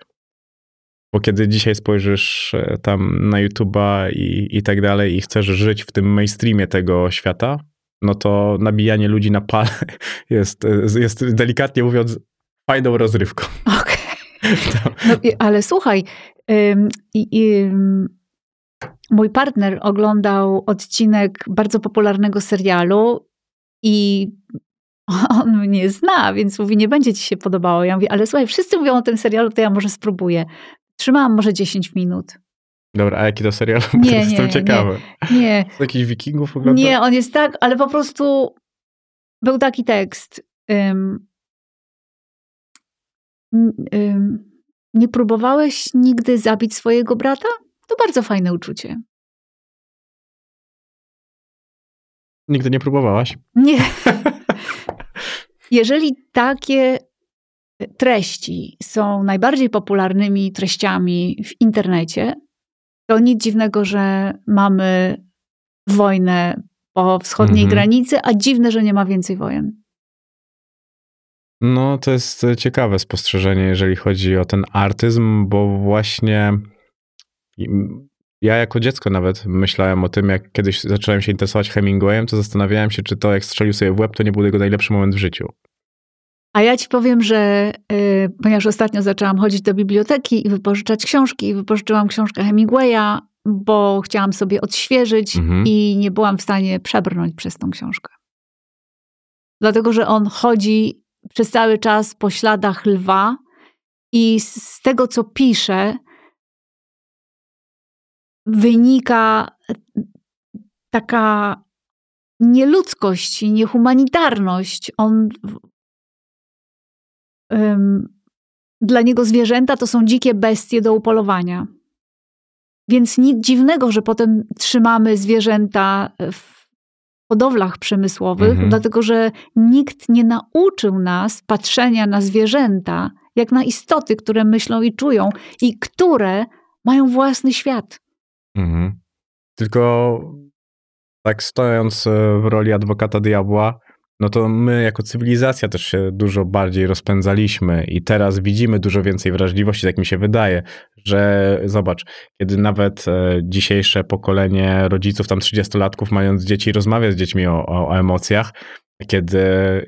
Speaker 2: Bo kiedy dzisiaj spojrzysz e, tam na YouTube'a i, i tak dalej i chcesz żyć w tym mainstreamie tego świata, no to nabijanie ludzi na pal <laughs> jest, e, jest delikatnie mówiąc fajną rozrywką. <laughs>
Speaker 1: Okej.
Speaker 2: To- <laughs>
Speaker 1: No, i- ale słuchaj, ym, ym, mój partner oglądał odcinek bardzo popularnego serialu i on mnie zna, więc mówi, nie będzie ci się podobało. Ja mówię, ale słuchaj, wszyscy mówią o tym serialu, to ja może spróbuję. Trzymałam może 10 minut.
Speaker 2: Dobra, a jaki to serial? <laughs>
Speaker 1: Nie, nie,
Speaker 2: Jestem
Speaker 1: nie.
Speaker 2: ciekawy.
Speaker 1: Nie,
Speaker 2: Z jakichś wikingów ogląda?
Speaker 1: nie, on jest tak, ale po prostu był taki tekst. N- ym, nie próbowałeś nigdy zabić swojego brata? To bardzo fajne uczucie.
Speaker 2: Nigdy nie próbowałaś?
Speaker 1: Nie. <laughs> Jeżeli takie treści są najbardziej popularnymi treściami w internecie, to nic dziwnego, że mamy wojnę po wschodniej
Speaker 2: Mhm.
Speaker 1: granicy, a dziwne, że nie ma więcej wojen.
Speaker 2: No, to jest e, ciekawe spostrzeżenie, jeżeli chodzi o ten artyzm, bo właśnie ja jako dziecko nawet myślałem o tym, jak kiedyś zacząłem się interesować Hemingwayem, to zastanawiałem się, czy to jak strzelił sobie w łeb, to nie był jego najlepszy moment w życiu.
Speaker 1: A ja ci powiem, że y, ponieważ ostatnio zaczęłam chodzić do biblioteki i wypożyczać książki, i wypożyczyłam książkę Hemingwaya, bo chciałam sobie odświeżyć
Speaker 2: Mhm.
Speaker 1: i nie byłam w stanie przebrnąć przez tą książkę. Dlatego, że on chodzi przez cały czas po śladach lwa i z tego, co pisze, wynika taka nieludzkość i niehumanitarność. On dla niego zwierzęta to są dzikie bestie do upolowania. Więc nic dziwnego, że potem trzymamy zwierzęta w hodowlach przemysłowych,
Speaker 2: Mhm.
Speaker 1: dlatego że nikt nie nauczył nas patrzenia na zwierzęta jak na istoty, które myślą i czują i które mają własny świat.
Speaker 2: Mhm. Tylko tak stojąc e, w roli adwokata diabła, no to my jako cywilizacja też się dużo bardziej rozpędzaliśmy i teraz widzimy dużo więcej wrażliwości, tak mi się wydaje, że zobacz, kiedy nawet e, dzisiejsze pokolenie rodziców, tam 30-latków mając dzieci, rozmawia z dziećmi o, o, o emocjach, kiedy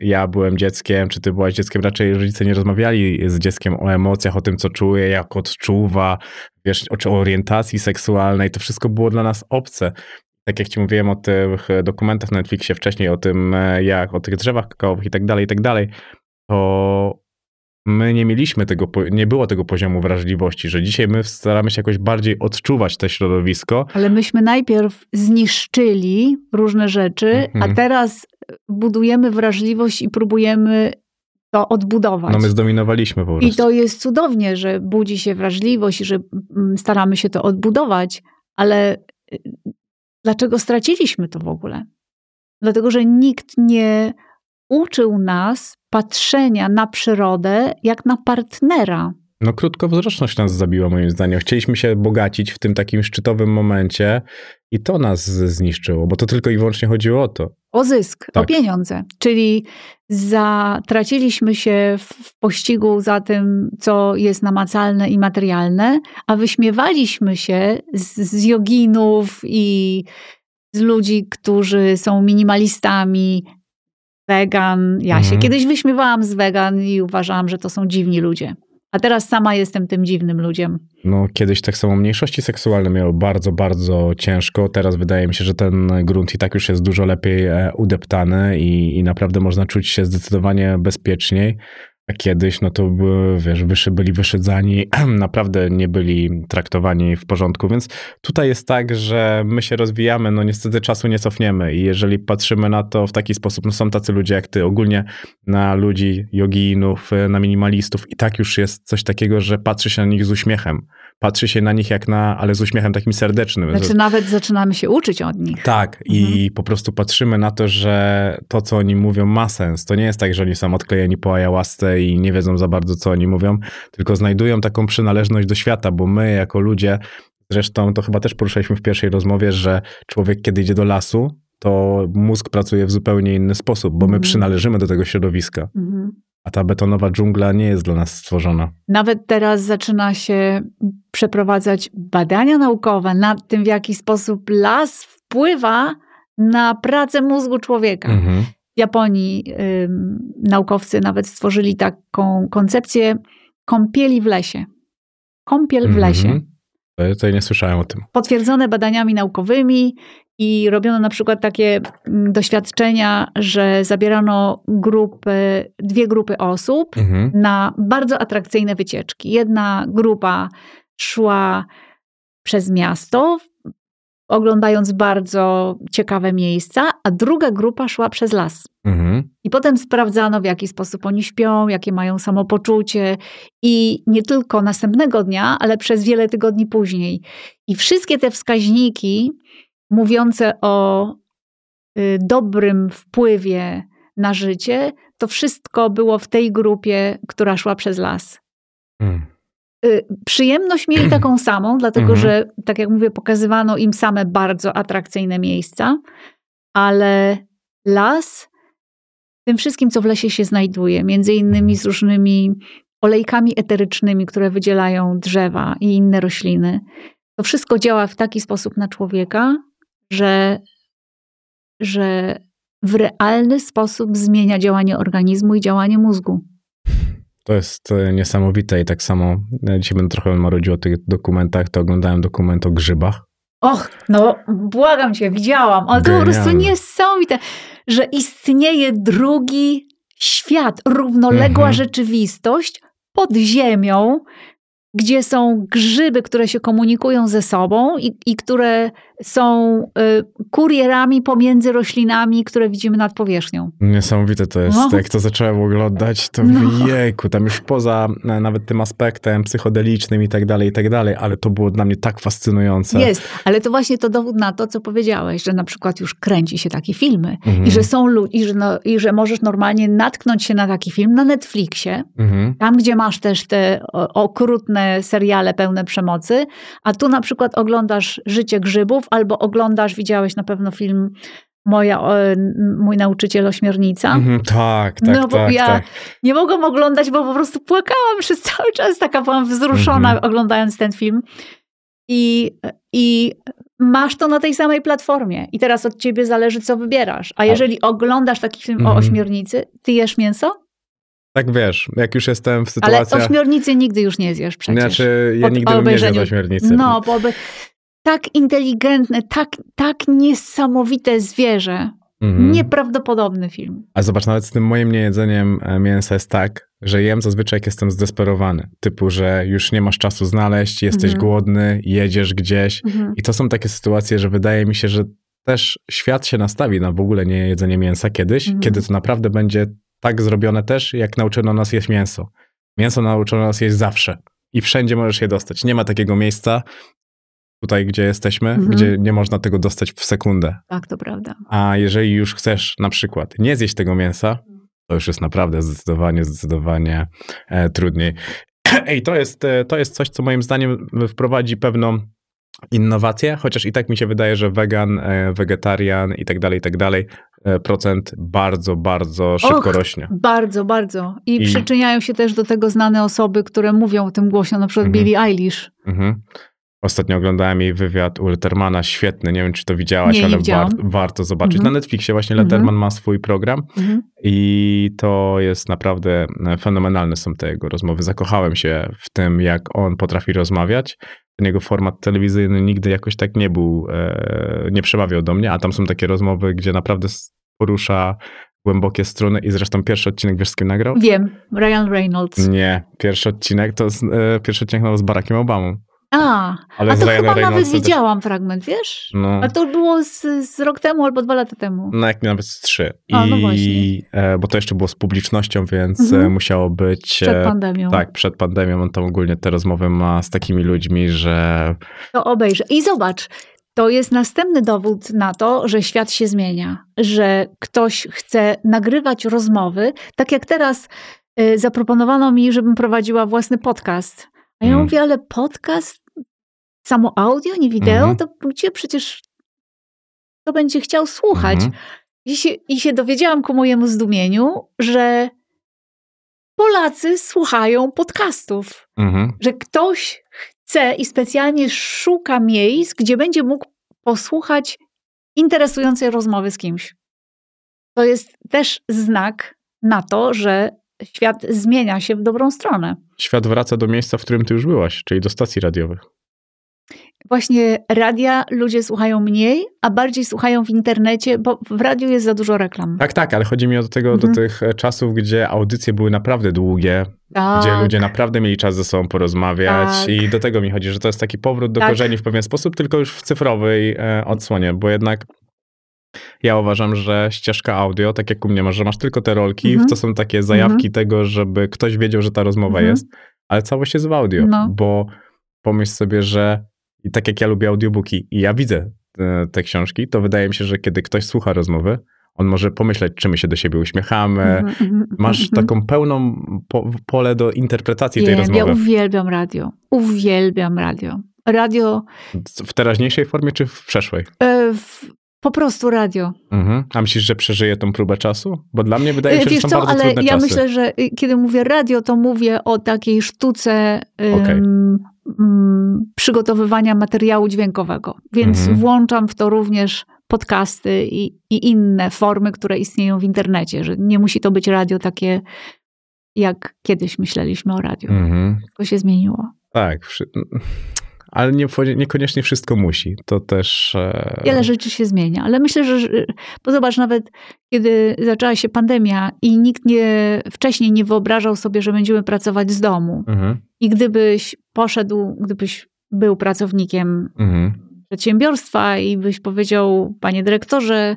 Speaker 2: ja byłem dzieckiem, czy ty byłaś dzieckiem, raczej rodzice nie rozmawiali z dzieckiem o emocjach, o tym, co czuje, jak odczuwa, wiesz, o, orientacji seksualnej. To wszystko było dla nas obce. Tak jak ci mówiłem o tych dokumentach na Netflixie wcześniej, o tym, e, jak o tych drzewach kakaowych i tak dalej, i tak dalej, to my nie mieliśmy tego, nie było tego poziomu wrażliwości, że dzisiaj my staramy się jakoś bardziej odczuwać to środowisko.
Speaker 1: Ale myśmy najpierw zniszczyli różne rzeczy,
Speaker 2: Mhm.
Speaker 1: a teraz budujemy wrażliwość i próbujemy to odbudować.
Speaker 2: No my zdominowaliśmy po prostu.
Speaker 1: I to jest cudownie, że budzi się wrażliwość i że mm, staramy się to odbudować, ale y, dlaczego straciliśmy to w ogóle? Dlatego, że nikt nie uczył nas patrzenia na przyrodę jak na partnera.
Speaker 2: No krótkowzroczność nas zabiła moim zdaniem. Chcieliśmy się bogacić w tym takim szczytowym momencie i to nas zniszczyło, bo to tylko i wyłącznie chodziło o to.
Speaker 1: O zysk, o
Speaker 2: Tak.
Speaker 1: pieniądze. Czyli zatraciliśmy się w pościgu za tym, co jest namacalne i materialne, a wyśmiewaliśmy się z, z joginów i z ludzi, którzy są minimalistami, wegan. Ja się
Speaker 2: Mhm.
Speaker 1: kiedyś wyśmiewałam z wegan i uważałam, że to są dziwni ludzie. A teraz sama jestem tym dziwnym ludziem.
Speaker 2: No, kiedyś tak samo mniejszości seksualne miały bardzo, bardzo ciężko. Teraz wydaje mi się, że ten grunt i tak już jest dużo lepiej e, udeptany i, i naprawdę można czuć się zdecydowanie bezpieczniej. Kiedyś, no to były, wiesz, wyszy byli wyszydzani, <clears throat> naprawdę nie byli traktowani w porządku, więc tutaj jest tak, że my się rozwijamy, no niestety czasu nie cofniemy. I jeżeli patrzymy na to w taki sposób, no są tacy ludzie jak ty, ogólnie na ludzi, joginów, na minimalistów. I tak już jest coś takiego, że patrzy się na nich z uśmiechem. Patrzy się na nich jak na, ale z uśmiechem takim serdecznym.
Speaker 1: Znaczy nawet zaczynamy się uczyć od nich.
Speaker 2: Tak, i po prostu patrzymy na to, że to, co oni mówią, ma sens. To nie jest tak, że oni są odklejeni po ayahuasce i nie wiedzą za bardzo, co oni mówią, tylko znajdują taką przynależność do świata, bo my, jako ludzie, zresztą to chyba też poruszaliśmy w pierwszej rozmowie, że człowiek, kiedy idzie do lasu, to mózg pracuje w zupełnie inny sposób, bo my
Speaker 1: Mhm.
Speaker 2: przynależymy do tego środowiska,
Speaker 1: Mhm.
Speaker 2: A ta betonowa dżungla nie jest dla nas stworzona.
Speaker 1: Nawet teraz zaczyna się przeprowadzać badania naukowe nad tym, w jaki sposób las wpływa na pracę mózgu człowieka.
Speaker 2: Mhm.
Speaker 1: W Japonii ym, naukowcy nawet stworzyli taką koncepcję kąpieli w lesie. Kąpiel w lesie.
Speaker 2: Mhm. Ja Tutaj nie słyszałem o tym.
Speaker 1: Potwierdzone badaniami naukowymi i robiono na przykład takie mm, doświadczenia, że zabierano grupy, dwie grupy osób
Speaker 2: Mhm.
Speaker 1: na bardzo atrakcyjne wycieczki. Jedna grupa szła przez miasto, oglądając bardzo ciekawe miejsca, a druga grupa szła przez las.
Speaker 2: Mhm.
Speaker 1: I potem sprawdzano, w jaki sposób oni śpią, jakie mają samopoczucie, i nie tylko następnego dnia, ale przez wiele tygodni później. I wszystkie te wskaźniki mówiące o y, dobrym wpływie na życie, to wszystko było w tej grupie, która szła przez las.
Speaker 2: Mhm.
Speaker 1: Y, Przyjemność mieli taką <clears throat> samą, dlatego
Speaker 2: Mhm.
Speaker 1: że, tak jak mówię, pokazywano im same bardzo atrakcyjne miejsca, ale las, tym wszystkim, co w lesie się znajduje, między innymi z różnymi olejkami eterycznymi, które wydzielają drzewa i inne rośliny, to wszystko działa w taki sposób na człowieka, że, że w realny sposób zmienia działanie organizmu i działanie mózgu.
Speaker 2: To jest e, niesamowite i tak samo, ja dzisiaj będę trochę marudził o tych dokumentach, to oglądałem dokument o grzybach.
Speaker 1: Och, no błagam cię, widziałam. Ale to po prostu niesamowite, że istnieje drugi świat, równoległa
Speaker 2: Mhm.
Speaker 1: rzeczywistość pod ziemią, gdzie są grzyby, które się komunikują ze sobą i, i które są y, kurierami pomiędzy roślinami, które widzimy nad powierzchnią.
Speaker 2: Niesamowite to jest.
Speaker 1: No.
Speaker 2: Jak to zacząłem oglądać, to
Speaker 1: No.
Speaker 2: jejku, tam już poza e, nawet tym aspektem psychodelicznym i tak dalej, i tak dalej, ale to było dla mnie tak fascynujące.
Speaker 1: Jest, ale to właśnie to dowód na to, co powiedziałeś, że na przykład już kręci się takie filmy
Speaker 2: Mhm.
Speaker 1: i że są i, że no, i że możesz normalnie natknąć się na taki film na Netflixie,
Speaker 2: Mhm.
Speaker 1: tam gdzie masz też te okrutne seriale pełne przemocy, a tu na przykład oglądasz Życie grzybów albo oglądasz, widziałeś na pewno film Moja, Mój nauczyciel ośmiornica.
Speaker 2: Mhm, tak, tak,
Speaker 1: no bo
Speaker 2: tak,
Speaker 1: ja
Speaker 2: tak.
Speaker 1: nie mogłam oglądać, bo po prostu płakałam przez cały czas, taka byłam wzruszona
Speaker 2: Mhm.
Speaker 1: oglądając ten film. I, I masz to na tej samej platformie. I teraz od ciebie zależy, co wybierasz. A jeżeli oglądasz taki film o
Speaker 2: Mhm.
Speaker 1: ośmiornicy, ty jesz mięso?
Speaker 2: Tak wiesz, jak już jestem w
Speaker 1: Ale
Speaker 2: sytuacji...
Speaker 1: ośmiornicy nigdy już nie zjesz przecież.
Speaker 2: Znaczy, ja nigdy bym nie zjadł ośmiornicy.
Speaker 1: No, bo tak inteligentne, tak, tak niesamowite zwierzę.
Speaker 2: Mhm.
Speaker 1: Nieprawdopodobny film.
Speaker 2: A zobacz, nawet z tym moim niejedzeniem e, mięsa jest tak, że jem zazwyczaj jak jestem zdesperowany. Typu, że już nie masz czasu znaleźć, jesteś
Speaker 1: Mhm.
Speaker 2: głodny, jedziesz gdzieś. I to są takie sytuacje, że wydaje mi się, że też świat się nastawi na w ogóle nie jedzenie mięsa kiedyś,
Speaker 1: Mhm.
Speaker 2: kiedy to naprawdę będzie tak zrobione też, jak nauczono nas jeść mięso. Mięso nauczono nas jeść zawsze i wszędzie możesz je dostać. Nie ma takiego miejsca tutaj, gdzie jesteśmy,
Speaker 1: Mhm.
Speaker 2: gdzie nie można tego dostać w sekundę.
Speaker 1: Tak, to prawda.
Speaker 2: A jeżeli już chcesz na przykład nie zjeść tego mięsa, to już jest naprawdę zdecydowanie, zdecydowanie e, trudniej. <clears throat> Ej, to jest, e, to jest coś, co moim zdaniem wprowadzi pewną innowację, chociaż i tak mi się wydaje, że wegan, e, wegetarian i tak dalej, i tak dalej, e, procent bardzo, bardzo szybko
Speaker 1: Och,
Speaker 2: rośnie.
Speaker 1: Bardzo, bardzo. I,
Speaker 2: I-
Speaker 1: przyczyniają się też do tego znane osoby, które mówią o tym głośno, na przykład
Speaker 2: Mhm.
Speaker 1: Billie Eilish.
Speaker 2: Mhm. Ostatnio oglądałem jej wywiad u Lettermana, świetny, nie wiem czy to widziałaś,
Speaker 1: Nie, nie
Speaker 2: ale
Speaker 1: widziałam.
Speaker 2: war, warto zobaczyć.
Speaker 1: Mhm.
Speaker 2: Na Netflixie właśnie
Speaker 1: Mhm.
Speaker 2: Letterman ma swój program
Speaker 1: Mhm.
Speaker 2: I to jest naprawdę e, fenomenalne są te jego rozmowy. Zakochałem się w tym, jak on potrafi rozmawiać. Ten jego format telewizyjny nigdy jakoś tak nie był, e, nie przemawiał do mnie, a tam są takie rozmowy, gdzie naprawdę porusza głębokie struny i zresztą pierwszy odcinek wiesz z kim nagrał?
Speaker 1: Wiem, Ryan Reynolds.
Speaker 2: Nie, pierwszy odcinek to z, e, pierwszy odcinek z Barackiem Obamą.
Speaker 1: A,
Speaker 2: Ale
Speaker 1: a to chyba nawet
Speaker 2: Reynoldsem też-
Speaker 1: widziałam fragment, wiesz?
Speaker 2: No,
Speaker 1: A to było z, z rok temu albo dwa lata temu.
Speaker 2: no jak nawet z trzy.
Speaker 1: A, no
Speaker 2: I,
Speaker 1: właśnie.
Speaker 2: e, bo to jeszcze było z publicznością, więc
Speaker 1: Mhm.
Speaker 2: e, musiało być...
Speaker 1: Przed
Speaker 2: e,
Speaker 1: pandemią.
Speaker 2: Tak, przed pandemią on tam ogólnie te rozmowy ma z takimi ludźmi, że
Speaker 1: To obejrzę. I zobacz, to jest następny dowód na to, że świat się zmienia, że ktoś chce nagrywać rozmowy, tak jak teraz y, zaproponowano mi, żebym prowadziła własny podcast. A ja
Speaker 2: Mm.
Speaker 1: mówię, ale podcast, samo audio, nie wideo,
Speaker 2: Mhm.
Speaker 1: to gdzie przecież to będzie chciał słuchać?
Speaker 2: Mhm.
Speaker 1: I, się, I się dowiedziałam ku mojemu zdumieniu, że Polacy słuchają podcastów
Speaker 2: Mhm.
Speaker 1: że ktoś chce i specjalnie szuka miejsc, gdzie będzie mógł posłuchać interesującej rozmowy z kimś. To jest też znak na to, że świat zmienia się w dobrą stronę.
Speaker 2: świat wraca do miejsca, w którym ty już byłaś, czyli do stacji radiowych.
Speaker 1: Właśnie radia ludzie słuchają mniej, a bardziej słuchają w internecie, bo w radiu jest za dużo reklam.
Speaker 2: Tak, tak, ale chodzi mi do tego,
Speaker 1: Mhm.
Speaker 2: do tych e, czasów, gdzie audycje były naprawdę długie,
Speaker 1: Tak.
Speaker 2: gdzie ludzie naprawdę mieli czas ze sobą porozmawiać
Speaker 1: Tak.
Speaker 2: i do tego mi chodzi, że to jest taki powrót do
Speaker 1: Tak.
Speaker 2: korzeni w pewien sposób, tylko już w cyfrowej e, odsłonie, bo jednak ja uważam, że ścieżka audio, tak jak u mnie masz, że masz tylko te rolki,
Speaker 1: Mhm.
Speaker 2: to są takie zajawki tego, żeby ktoś wiedział, że ta rozmowa
Speaker 1: Mhm.
Speaker 2: jest, ale całość jest w audio,
Speaker 1: No.
Speaker 2: bo pomyśl sobie, że i tak jak ja lubię audiobooki i ja widzę te, te książki, to wydaje mi się, że kiedy ktoś słucha rozmowy, on może pomyśleć, czy my się do siebie uśmiechamy,
Speaker 1: Mhm, mhm,
Speaker 2: masz
Speaker 1: mhm.
Speaker 2: taką pełną po, pole do interpretacji tej
Speaker 1: Wiem,
Speaker 2: rozmowy.
Speaker 1: Ja uwielbiam radio. Uwielbiam radio. Radio,
Speaker 2: W teraźniejszej formie, czy w przeszłej?
Speaker 1: e, w, po prostu radio.
Speaker 2: Mhm. A myślisz, że przeżyje tą próbę czasu? Bo dla mnie wydaje mi się,
Speaker 1: Wiesz
Speaker 2: że są
Speaker 1: co,
Speaker 2: bardzo
Speaker 1: ale ja
Speaker 2: czasy.
Speaker 1: myślę, że y, kiedy mówię radio, to mówię o takiej sztuce ym,
Speaker 2: Okej.
Speaker 1: ym, przygotowywania materiału dźwiękowego. Więc
Speaker 2: Mhm.
Speaker 1: włączam w to również podcasty i, i inne formy, które istnieją w internecie, że nie musi to być radio takie, jak kiedyś myśleliśmy o radiu.
Speaker 2: Mhm.
Speaker 1: Wszystko się zmieniło.
Speaker 2: Tak. Ale nie, niekoniecznie wszystko musi. To też. E...
Speaker 1: Wiele rzeczy się zmienia, ale myślę, że. Bo zobacz, nawet kiedy zaczęła się pandemia i nikt nie, wcześniej nie wyobrażał sobie, że będziemy pracować z domu. Mhm. I gdybyś poszedł, gdybyś był pracownikiem mhm. przedsiębiorstwa i byś powiedział, panie dyrektorze,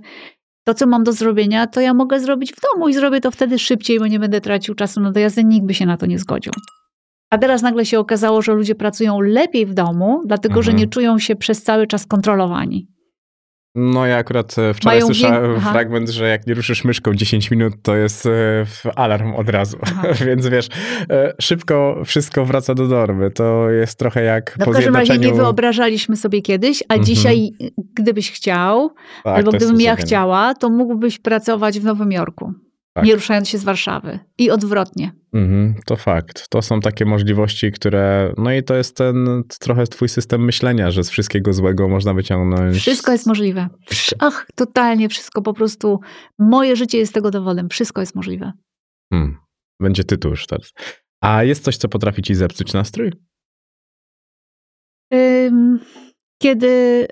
Speaker 1: to, co mam do zrobienia, to ja mogę zrobić w domu i zrobię to wtedy szybciej, bo nie będę tracił czasu na dojazdy. Nikt by się na to nie zgodził. A teraz nagle się okazało, że ludzie pracują lepiej w domu, dlatego mhm. że nie czują się przez cały czas kontrolowani.
Speaker 2: No ja akurat e, wczoraj Mają słyszałem wie... fragment, że jak nie ruszysz myszką 10 minut, to jest e, alarm od razu. <laughs> Więc wiesz, e, szybko wszystko wraca do normy. To jest trochę jak
Speaker 1: no,
Speaker 2: po
Speaker 1: W każdym razie nie wyobrażaliśmy sobie kiedyś, a mhm. dzisiaj gdybyś chciał, tak, albo gdybym ja chciała, to mógłbyś pracować w Nowym Jorku. Tak. Nie ruszając się z Warszawy. I odwrotnie.
Speaker 2: Mhm, to fakt. To są takie możliwości, które. No i to jest ten trochę twój system myślenia, że z wszystkiego złego można wyciągnąć.
Speaker 1: Wszystko jest możliwe. Ach, totalnie wszystko. Po prostu moje życie jest tego dowodem. Wszystko jest możliwe.
Speaker 2: Hmm. Będzie tytuł już teraz. A jest coś, co potrafi ci zepsuć nastrój?
Speaker 1: kiedy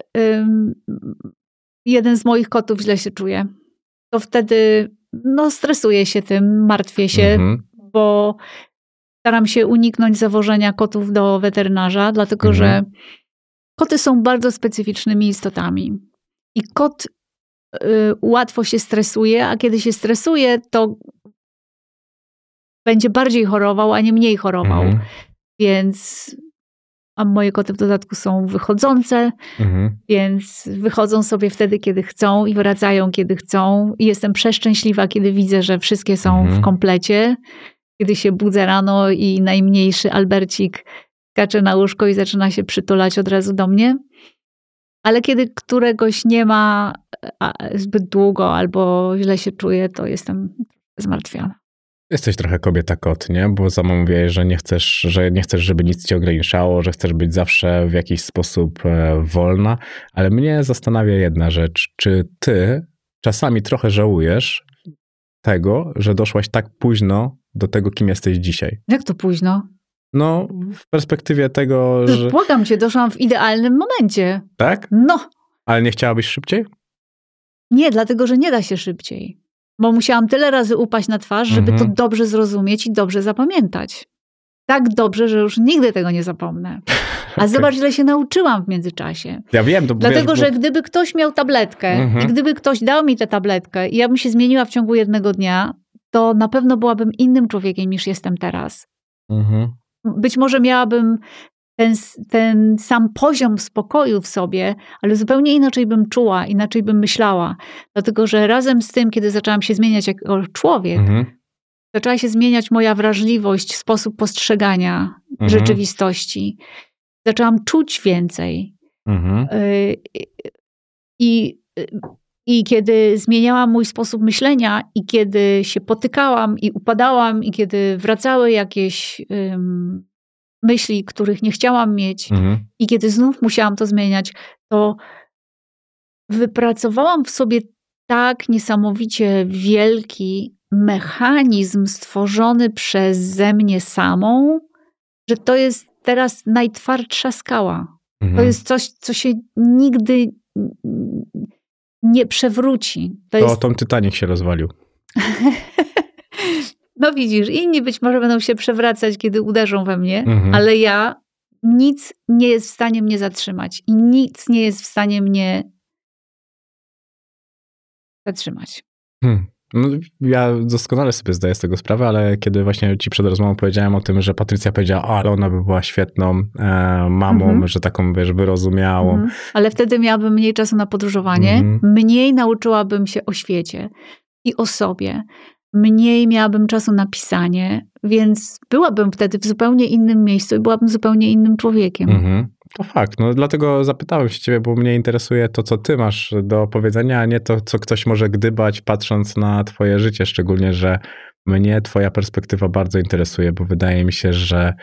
Speaker 1: jeden z moich kotów źle się czuje, to wtedy no, stresuję się tym, martwię się, mhm. Bo staram się uniknąć zawożenia kotów do weterynarza, dlatego mhm. że koty są bardzo specyficznymi istotami. I kot y, łatwo się stresuje, a kiedy się stresuje, to będzie bardziej chorował, a nie mniej chorował. Mhm. Więc a moje koty w dodatku są wychodzące, mhm. więc wychodzą sobie wtedy, kiedy chcą i wracają, kiedy chcą. I jestem przeszczęśliwa, kiedy widzę, że wszystkie są mhm. w komplecie. Kiedy się budzę rano i najmniejszy Albercik skacze na łóżko i zaczyna się przytulać od razu do mnie. Ale kiedy któregoś nie ma zbyt długo albo źle się czuję, to jestem zmartwiona.
Speaker 2: Jesteś trochę kobieta kot, nie? Bo sama mówiłeś, że nie chcesz, że nie chcesz, żeby nic cię ograniczało, że chcesz być zawsze w jakiś sposób e, wolna, ale mnie zastanawia jedna rzecz. Czy ty czasami trochę żałujesz tego, że doszłaś tak późno do tego, kim jesteś dzisiaj?
Speaker 1: Jak to późno?
Speaker 2: No, w perspektywie tego, że...
Speaker 1: Błagam cię, doszłam w idealnym momencie.
Speaker 2: Tak?
Speaker 1: No.
Speaker 2: Ale nie chciałabyś szybciej?
Speaker 1: Nie, dlatego, że nie da się szybciej bo musiałam tyle razy upaść na twarz, żeby mhm. to dobrze zrozumieć i dobrze zapamiętać. Tak dobrze, że już nigdy tego nie zapomnę. <laughs> A zobacz, ile się nauczyłam w międzyczasie.
Speaker 2: Ja wiem. To
Speaker 1: Dlatego, wiesz, bo... że gdyby ktoś miał tabletkę mhm. i gdyby ktoś dał mi tę tabletkę i ja bym się zmieniła w ciągu jednego dnia, to na pewno byłabym innym człowiekiem niż jestem teraz. Mhm. Być może miałabym ten, ten sam poziom spokoju w sobie, ale zupełnie inaczej bym czuła, inaczej bym myślała. Dlatego, że razem z tym, kiedy zaczęłam się zmieniać jako człowiek, mhm. zaczęła się zmieniać moja wrażliwość, sposób postrzegania mhm. rzeczywistości. Zaczęłam czuć więcej. Mhm. Y, I, I kiedy zmieniałam mój sposób myślenia, i kiedy się potykałam, i upadałam, i kiedy wracały jakieś um, myśli, których nie chciałam mieć, mhm. i kiedy znów musiałam to zmieniać, to wypracowałam w sobie tak niesamowicie wielki mechanizm stworzony przeze mnie samą, że to jest teraz najtwardsza skała. Mhm. To jest coś, co się nigdy nie przewróci.
Speaker 2: To, to jest... Tom Titanic się rozwalił. <laughs>
Speaker 1: No widzisz, inni być może będą się przewracać, kiedy uderzą we mnie, mhm. ale ja nic nie jest w stanie mnie zatrzymać i nic nie jest w stanie mnie zatrzymać. Hmm.
Speaker 2: No, ja doskonale sobie zdaję z tego sprawę, ale kiedy właśnie ci przed rozmową powiedziałem o tym, że Patrycja powiedziała, ale ona by była świetną e, mamą, mhm. że taką, wiesz, wyrozumiałą. Mhm.
Speaker 1: Ale wtedy miałabym mniej czasu na podróżowanie, mhm. mniej nauczyłabym się o świecie i o sobie mniej miałabym czasu na pisanie, więc byłabym wtedy w zupełnie innym miejscu i byłabym zupełnie innym człowiekiem.
Speaker 2: To fakt. No dlatego zapytałem się ciebie, bo mnie interesuje to, co ty masz do powiedzenia, a nie to, co ktoś może gdybać, patrząc na twoje życie. Szczególnie, że mnie twoja perspektywa bardzo interesuje, bo wydaje mi się, że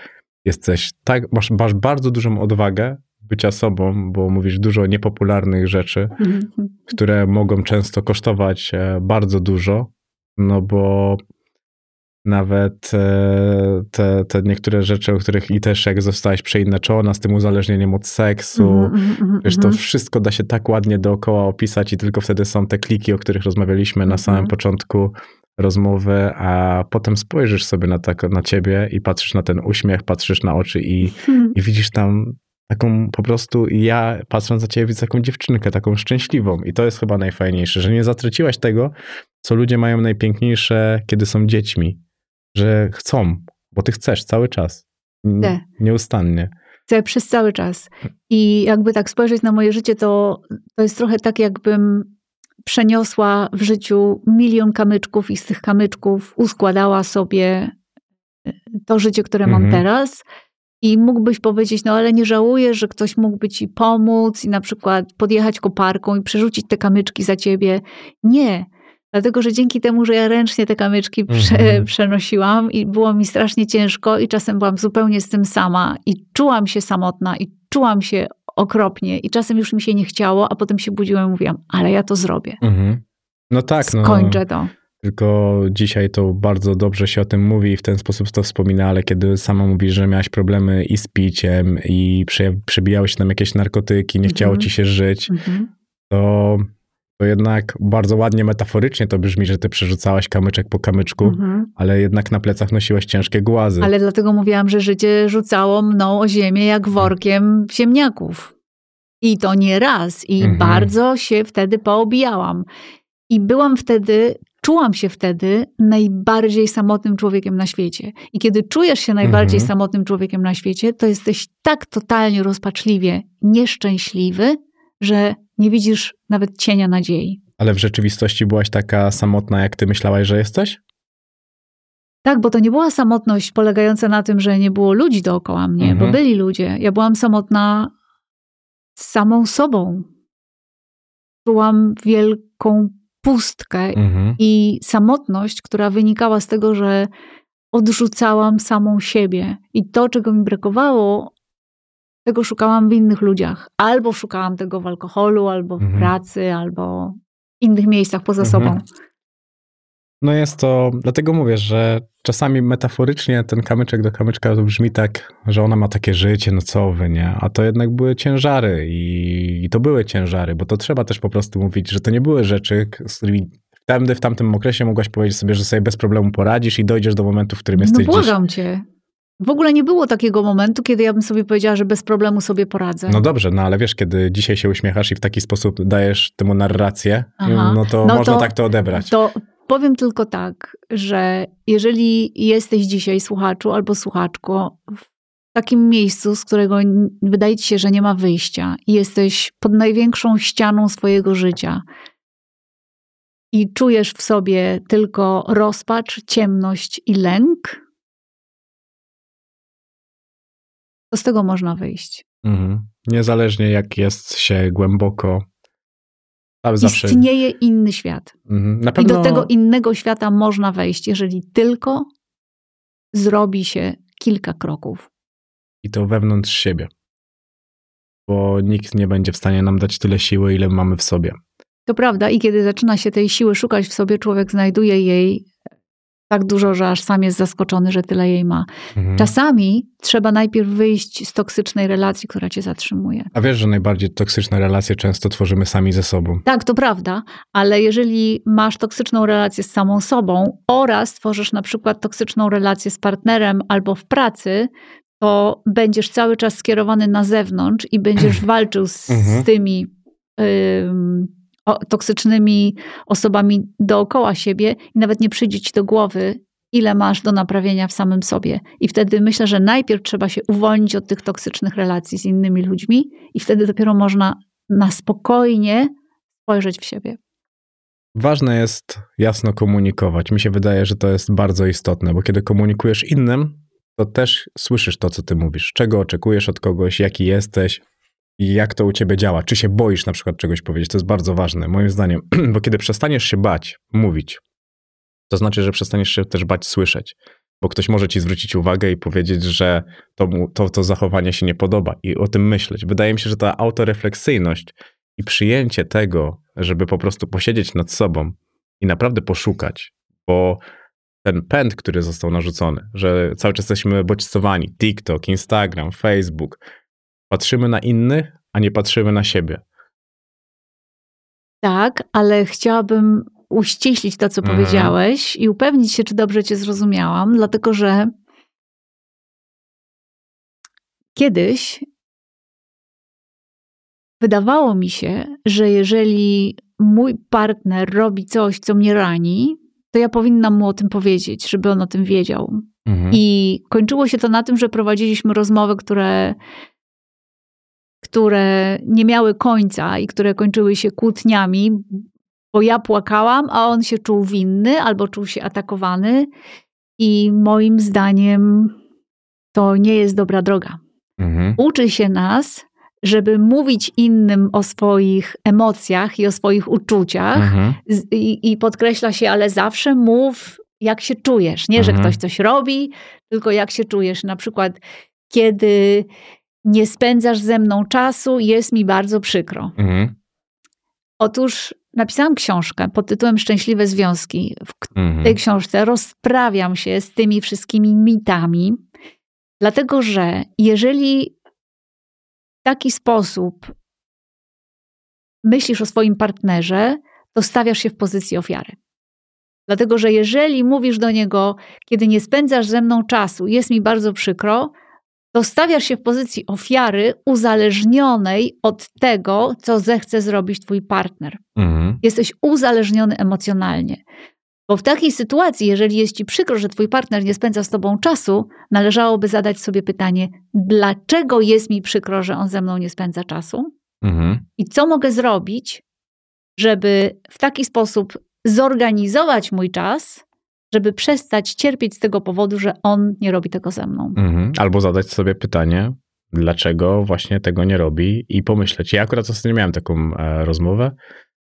Speaker 2: jesteś tak, masz, masz bardzo dużą odwagę bycia sobą, bo mówisz dużo niepopularnych rzeczy, mhm. które mogą często kosztować e, bardzo dużo, no bo nawet e, te, te niektóre rzeczy, o których i też jak zostałaś przeinaczona z tym uzależnieniem od seksu,
Speaker 1: mhm,
Speaker 2: wiesz, to wszystko da się tak ładnie dookoła opisać i tylko wtedy są te kliki, o których rozmawialiśmy na samym początku rozmowy, a potem spojrzysz sobie na, tak, na ciebie i patrzysz na ten uśmiech, patrzysz na oczy i, i widzisz tam taką po prostu, i ja patrząc na ciebie widzę taką dziewczynkę, taką szczęśliwą. I to jest chyba najfajniejsze, że nie zatraciłaś tego, co ludzie mają najpiękniejsze, kiedy są dziećmi, że chcą, bo ty chcesz cały czas.
Speaker 1: Chcę.
Speaker 2: Nieustannie.
Speaker 1: Chcę przez cały czas. I jakby tak spojrzeć na moje życie, to, to jest trochę tak, jakbym przeniosła w życiu milion kamyczków i z tych kamyczków uskładała sobie e, to życie, które mam
Speaker 2: Mhm.
Speaker 1: teraz. I mógłbyś powiedzieć, no ale nie żałuję, że ktoś mógłby ci pomóc i na przykład podjechać koparką i przerzucić te kamyczki za ciebie. Nie. Dlatego, że dzięki temu, że ja ręcznie te kamyczki prze,
Speaker 2: Mhm. <laughs>
Speaker 1: przenosiłam i było mi strasznie ciężko i czasem byłam zupełnie z tym sama i czułam się samotna i czułam się okropnie i czasem już mi się nie chciało, a potem się budziłam i mówiłam, ale ja to zrobię.
Speaker 2: Mhm. No tak, no.
Speaker 1: Skończę to.
Speaker 2: Tylko dzisiaj to bardzo dobrze się o tym mówi i w ten sposób to wspomina, ale kiedy sama mówisz, że miałaś problemy i z piciem i prze, przebijały się tam jakieś narkotyki, nie chciało
Speaker 1: Mhm.
Speaker 2: ci się żyć,
Speaker 1: Mhm.
Speaker 2: to, to jednak bardzo ładnie metaforycznie to brzmi, że ty przerzucałaś kamyczek po kamyczku,
Speaker 1: Mhm.
Speaker 2: ale jednak na plecach nosiłaś ciężkie głazy.
Speaker 1: Ale dlatego mówiłam, że życie rzucało mną o ziemię jak workiem ziemniaków. I to nie raz. I
Speaker 2: Mhm.
Speaker 1: bardzo się wtedy poobijałam. I byłam wtedy, czułam się wtedy najbardziej samotnym człowiekiem na świecie. I kiedy czujesz się najbardziej
Speaker 2: Mhm.
Speaker 1: samotnym człowiekiem na świecie, to jesteś tak totalnie rozpaczliwie nieszczęśliwy, że nie widzisz nawet cienia nadziei.
Speaker 2: Ale w rzeczywistości byłaś taka samotna, jak ty myślałaś, że jesteś?
Speaker 1: Tak, bo to nie była samotność polegająca na tym, że nie było ludzi dookoła mnie,
Speaker 2: Mhm.
Speaker 1: bo byli ludzie. Ja byłam samotna z samą sobą. Czułam wielką pustkę
Speaker 2: Mhm.
Speaker 1: i samotność, która wynikała z tego, że odrzucałam samą siebie. I to, czego mi brakowało, tego szukałam w innych ludziach. Albo szukałam tego w alkoholu, albo w
Speaker 2: Mhm.
Speaker 1: pracy, albo w innych miejscach poza
Speaker 2: Mhm.
Speaker 1: sobą.
Speaker 2: No jest to, dlatego mówię, że czasami metaforycznie ten kamyczek do kamyczka to brzmi tak, że ona ma takie życie, no co wy, nie? A to jednak były ciężary i, i to były ciężary, bo to trzeba też po prostu mówić, że to nie były rzeczy, z którymi wtedy w tamtym okresie mogłaś powiedzieć sobie, że sobie bez problemu poradzisz i dojdziesz do momentu, w którym
Speaker 1: No
Speaker 2: jesteś dziś.
Speaker 1: błagam cię. W ogóle nie było takiego momentu, kiedy ja bym sobie powiedziała, że bez problemu sobie poradzę.
Speaker 2: No dobrze, no ale wiesz, kiedy dzisiaj się uśmiechasz i w taki sposób dajesz temu narrację,
Speaker 1: Aha.
Speaker 2: no to
Speaker 1: No
Speaker 2: można
Speaker 1: to-
Speaker 2: tak to odebrać.
Speaker 1: To powiem tylko tak, że jeżeli jesteś dzisiaj słuchaczu albo słuchaczko w takim miejscu, z którego wydaje ci się, że nie ma wyjścia i jesteś pod największą ścianą swojego życia i czujesz w sobie tylko rozpacz, ciemność i lęk, to z tego można wyjść.
Speaker 2: Mhm. Niezależnie jak jest się głęboko, zawsze...
Speaker 1: Istnieje inny świat.
Speaker 2: Mhm. Na
Speaker 1: I
Speaker 2: pewno...
Speaker 1: do tego innego świata można wejść, jeżeli tylko zrobi się kilka kroków.
Speaker 2: I to wewnątrz siebie. Bo nikt nie będzie w stanie nam dać tyle siły, ile mamy w sobie.
Speaker 1: To prawda, i kiedy zaczyna się tej siły szukać w sobie, człowiek znajduje jej tak dużo, że aż sam jest zaskoczony, że tyle jej ma.
Speaker 2: Mhm.
Speaker 1: Czasami trzeba najpierw wyjść z toksycznej relacji, która cię zatrzymuje.
Speaker 2: A wiesz, że najbardziej toksyczne relacje często tworzymy sami ze sobą.
Speaker 1: Tak, to prawda, ale jeżeli masz toksyczną relację z samą sobą oraz tworzysz na przykład toksyczną relację z partnerem albo w pracy, to będziesz cały czas skierowany na zewnątrz i będziesz <clears throat> walczył z,
Speaker 2: Mhm.
Speaker 1: z tymi ym, toksycznymi osobami dookoła siebie i nawet nie przyjdzie ci do głowy, ile masz do naprawienia w samym sobie. I wtedy myślę, że najpierw trzeba się uwolnić od tych toksycznych relacji z innymi ludźmi i wtedy dopiero można na spokojnie spojrzeć w siebie.
Speaker 2: Ważne jest jasno komunikować. Mi się wydaje, że to jest bardzo istotne, bo kiedy komunikujesz innym, to też słyszysz to, co ty mówisz. Czego oczekujesz od kogoś, jaki jesteś i jak to u ciebie działa. Czy się boisz na przykład czegoś powiedzieć. To jest bardzo ważne, moim zdaniem. <clears throat> Bo kiedy przestaniesz się bać mówić, to znaczy, że przestaniesz się też bać słyszeć. Bo ktoś może ci zwrócić uwagę i powiedzieć, że to, to, to zachowanie się nie podoba i o tym myśleć. Wydaje mi się, że ta autorefleksyjność i przyjęcie tego, żeby po prostu posiedzieć nad sobą i naprawdę poszukać, bo ten pęd, który został narzucony, że cały czas jesteśmy bodźcowani. TikTok, Instagram, Facebook. Patrzymy na innych, a nie patrzymy na siebie.
Speaker 1: Tak, ale chciałabym uściślić to, co
Speaker 2: Mhm.
Speaker 1: powiedziałeś i upewnić się, czy dobrze cię zrozumiałam, dlatego że kiedyś wydawało mi się, że jeżeli mój partner robi coś, co mnie rani, to ja powinnam mu o tym powiedzieć, żeby on o tym wiedział.
Speaker 2: Mhm.
Speaker 1: I kończyło się to na tym, że prowadziliśmy rozmowy, które, które nie miały końca i które kończyły się kłótniami, bo ja płakałam, a on się czuł winny albo czuł się atakowany. I moim zdaniem to nie jest dobra droga.
Speaker 2: Mhm.
Speaker 1: Uczy się nas, żeby mówić innym o swoich emocjach i o swoich uczuciach,
Speaker 2: Mhm.
Speaker 1: i, i podkreśla się, ale zawsze mów, jak się czujesz. Nie, że
Speaker 2: Mhm.
Speaker 1: ktoś coś robi, tylko jak się czujesz. Na przykład, kiedy nie spędzasz ze mną czasu, jest mi bardzo przykro.
Speaker 2: Mhm.
Speaker 1: Otóż napisałam książkę pod tytułem Szczęśliwe Związki. W
Speaker 2: Mhm.
Speaker 1: tej książce rozprawiam się z tymi wszystkimi mitami, dlatego że jeżeli w taki sposób myślisz o swoim partnerze, to stawiasz się w pozycji ofiary. Dlatego, że jeżeli mówisz do niego, kiedy nie spędzasz ze mną czasu, jest mi bardzo przykro, to stawiasz się w pozycji ofiary uzależnionej od tego, co zechce zrobić twój partner.
Speaker 2: Mhm.
Speaker 1: Jesteś uzależniony emocjonalnie. Bo w takiej sytuacji, jeżeli jest ci przykro, że twój partner nie spędza z tobą czasu, należałoby zadać sobie pytanie, dlaczego jest mi przykro, że on ze mną nie spędza czasu?
Speaker 2: Mhm.
Speaker 1: I co mogę zrobić, żeby w taki sposób zorganizować mój czas, żeby przestać cierpieć z tego powodu, że on nie robi tego ze mną.
Speaker 2: Mhm. Albo zadać sobie pytanie, dlaczego właśnie tego nie robi i pomyśleć. Ja akurat ostatnio miałem taką e, rozmowę,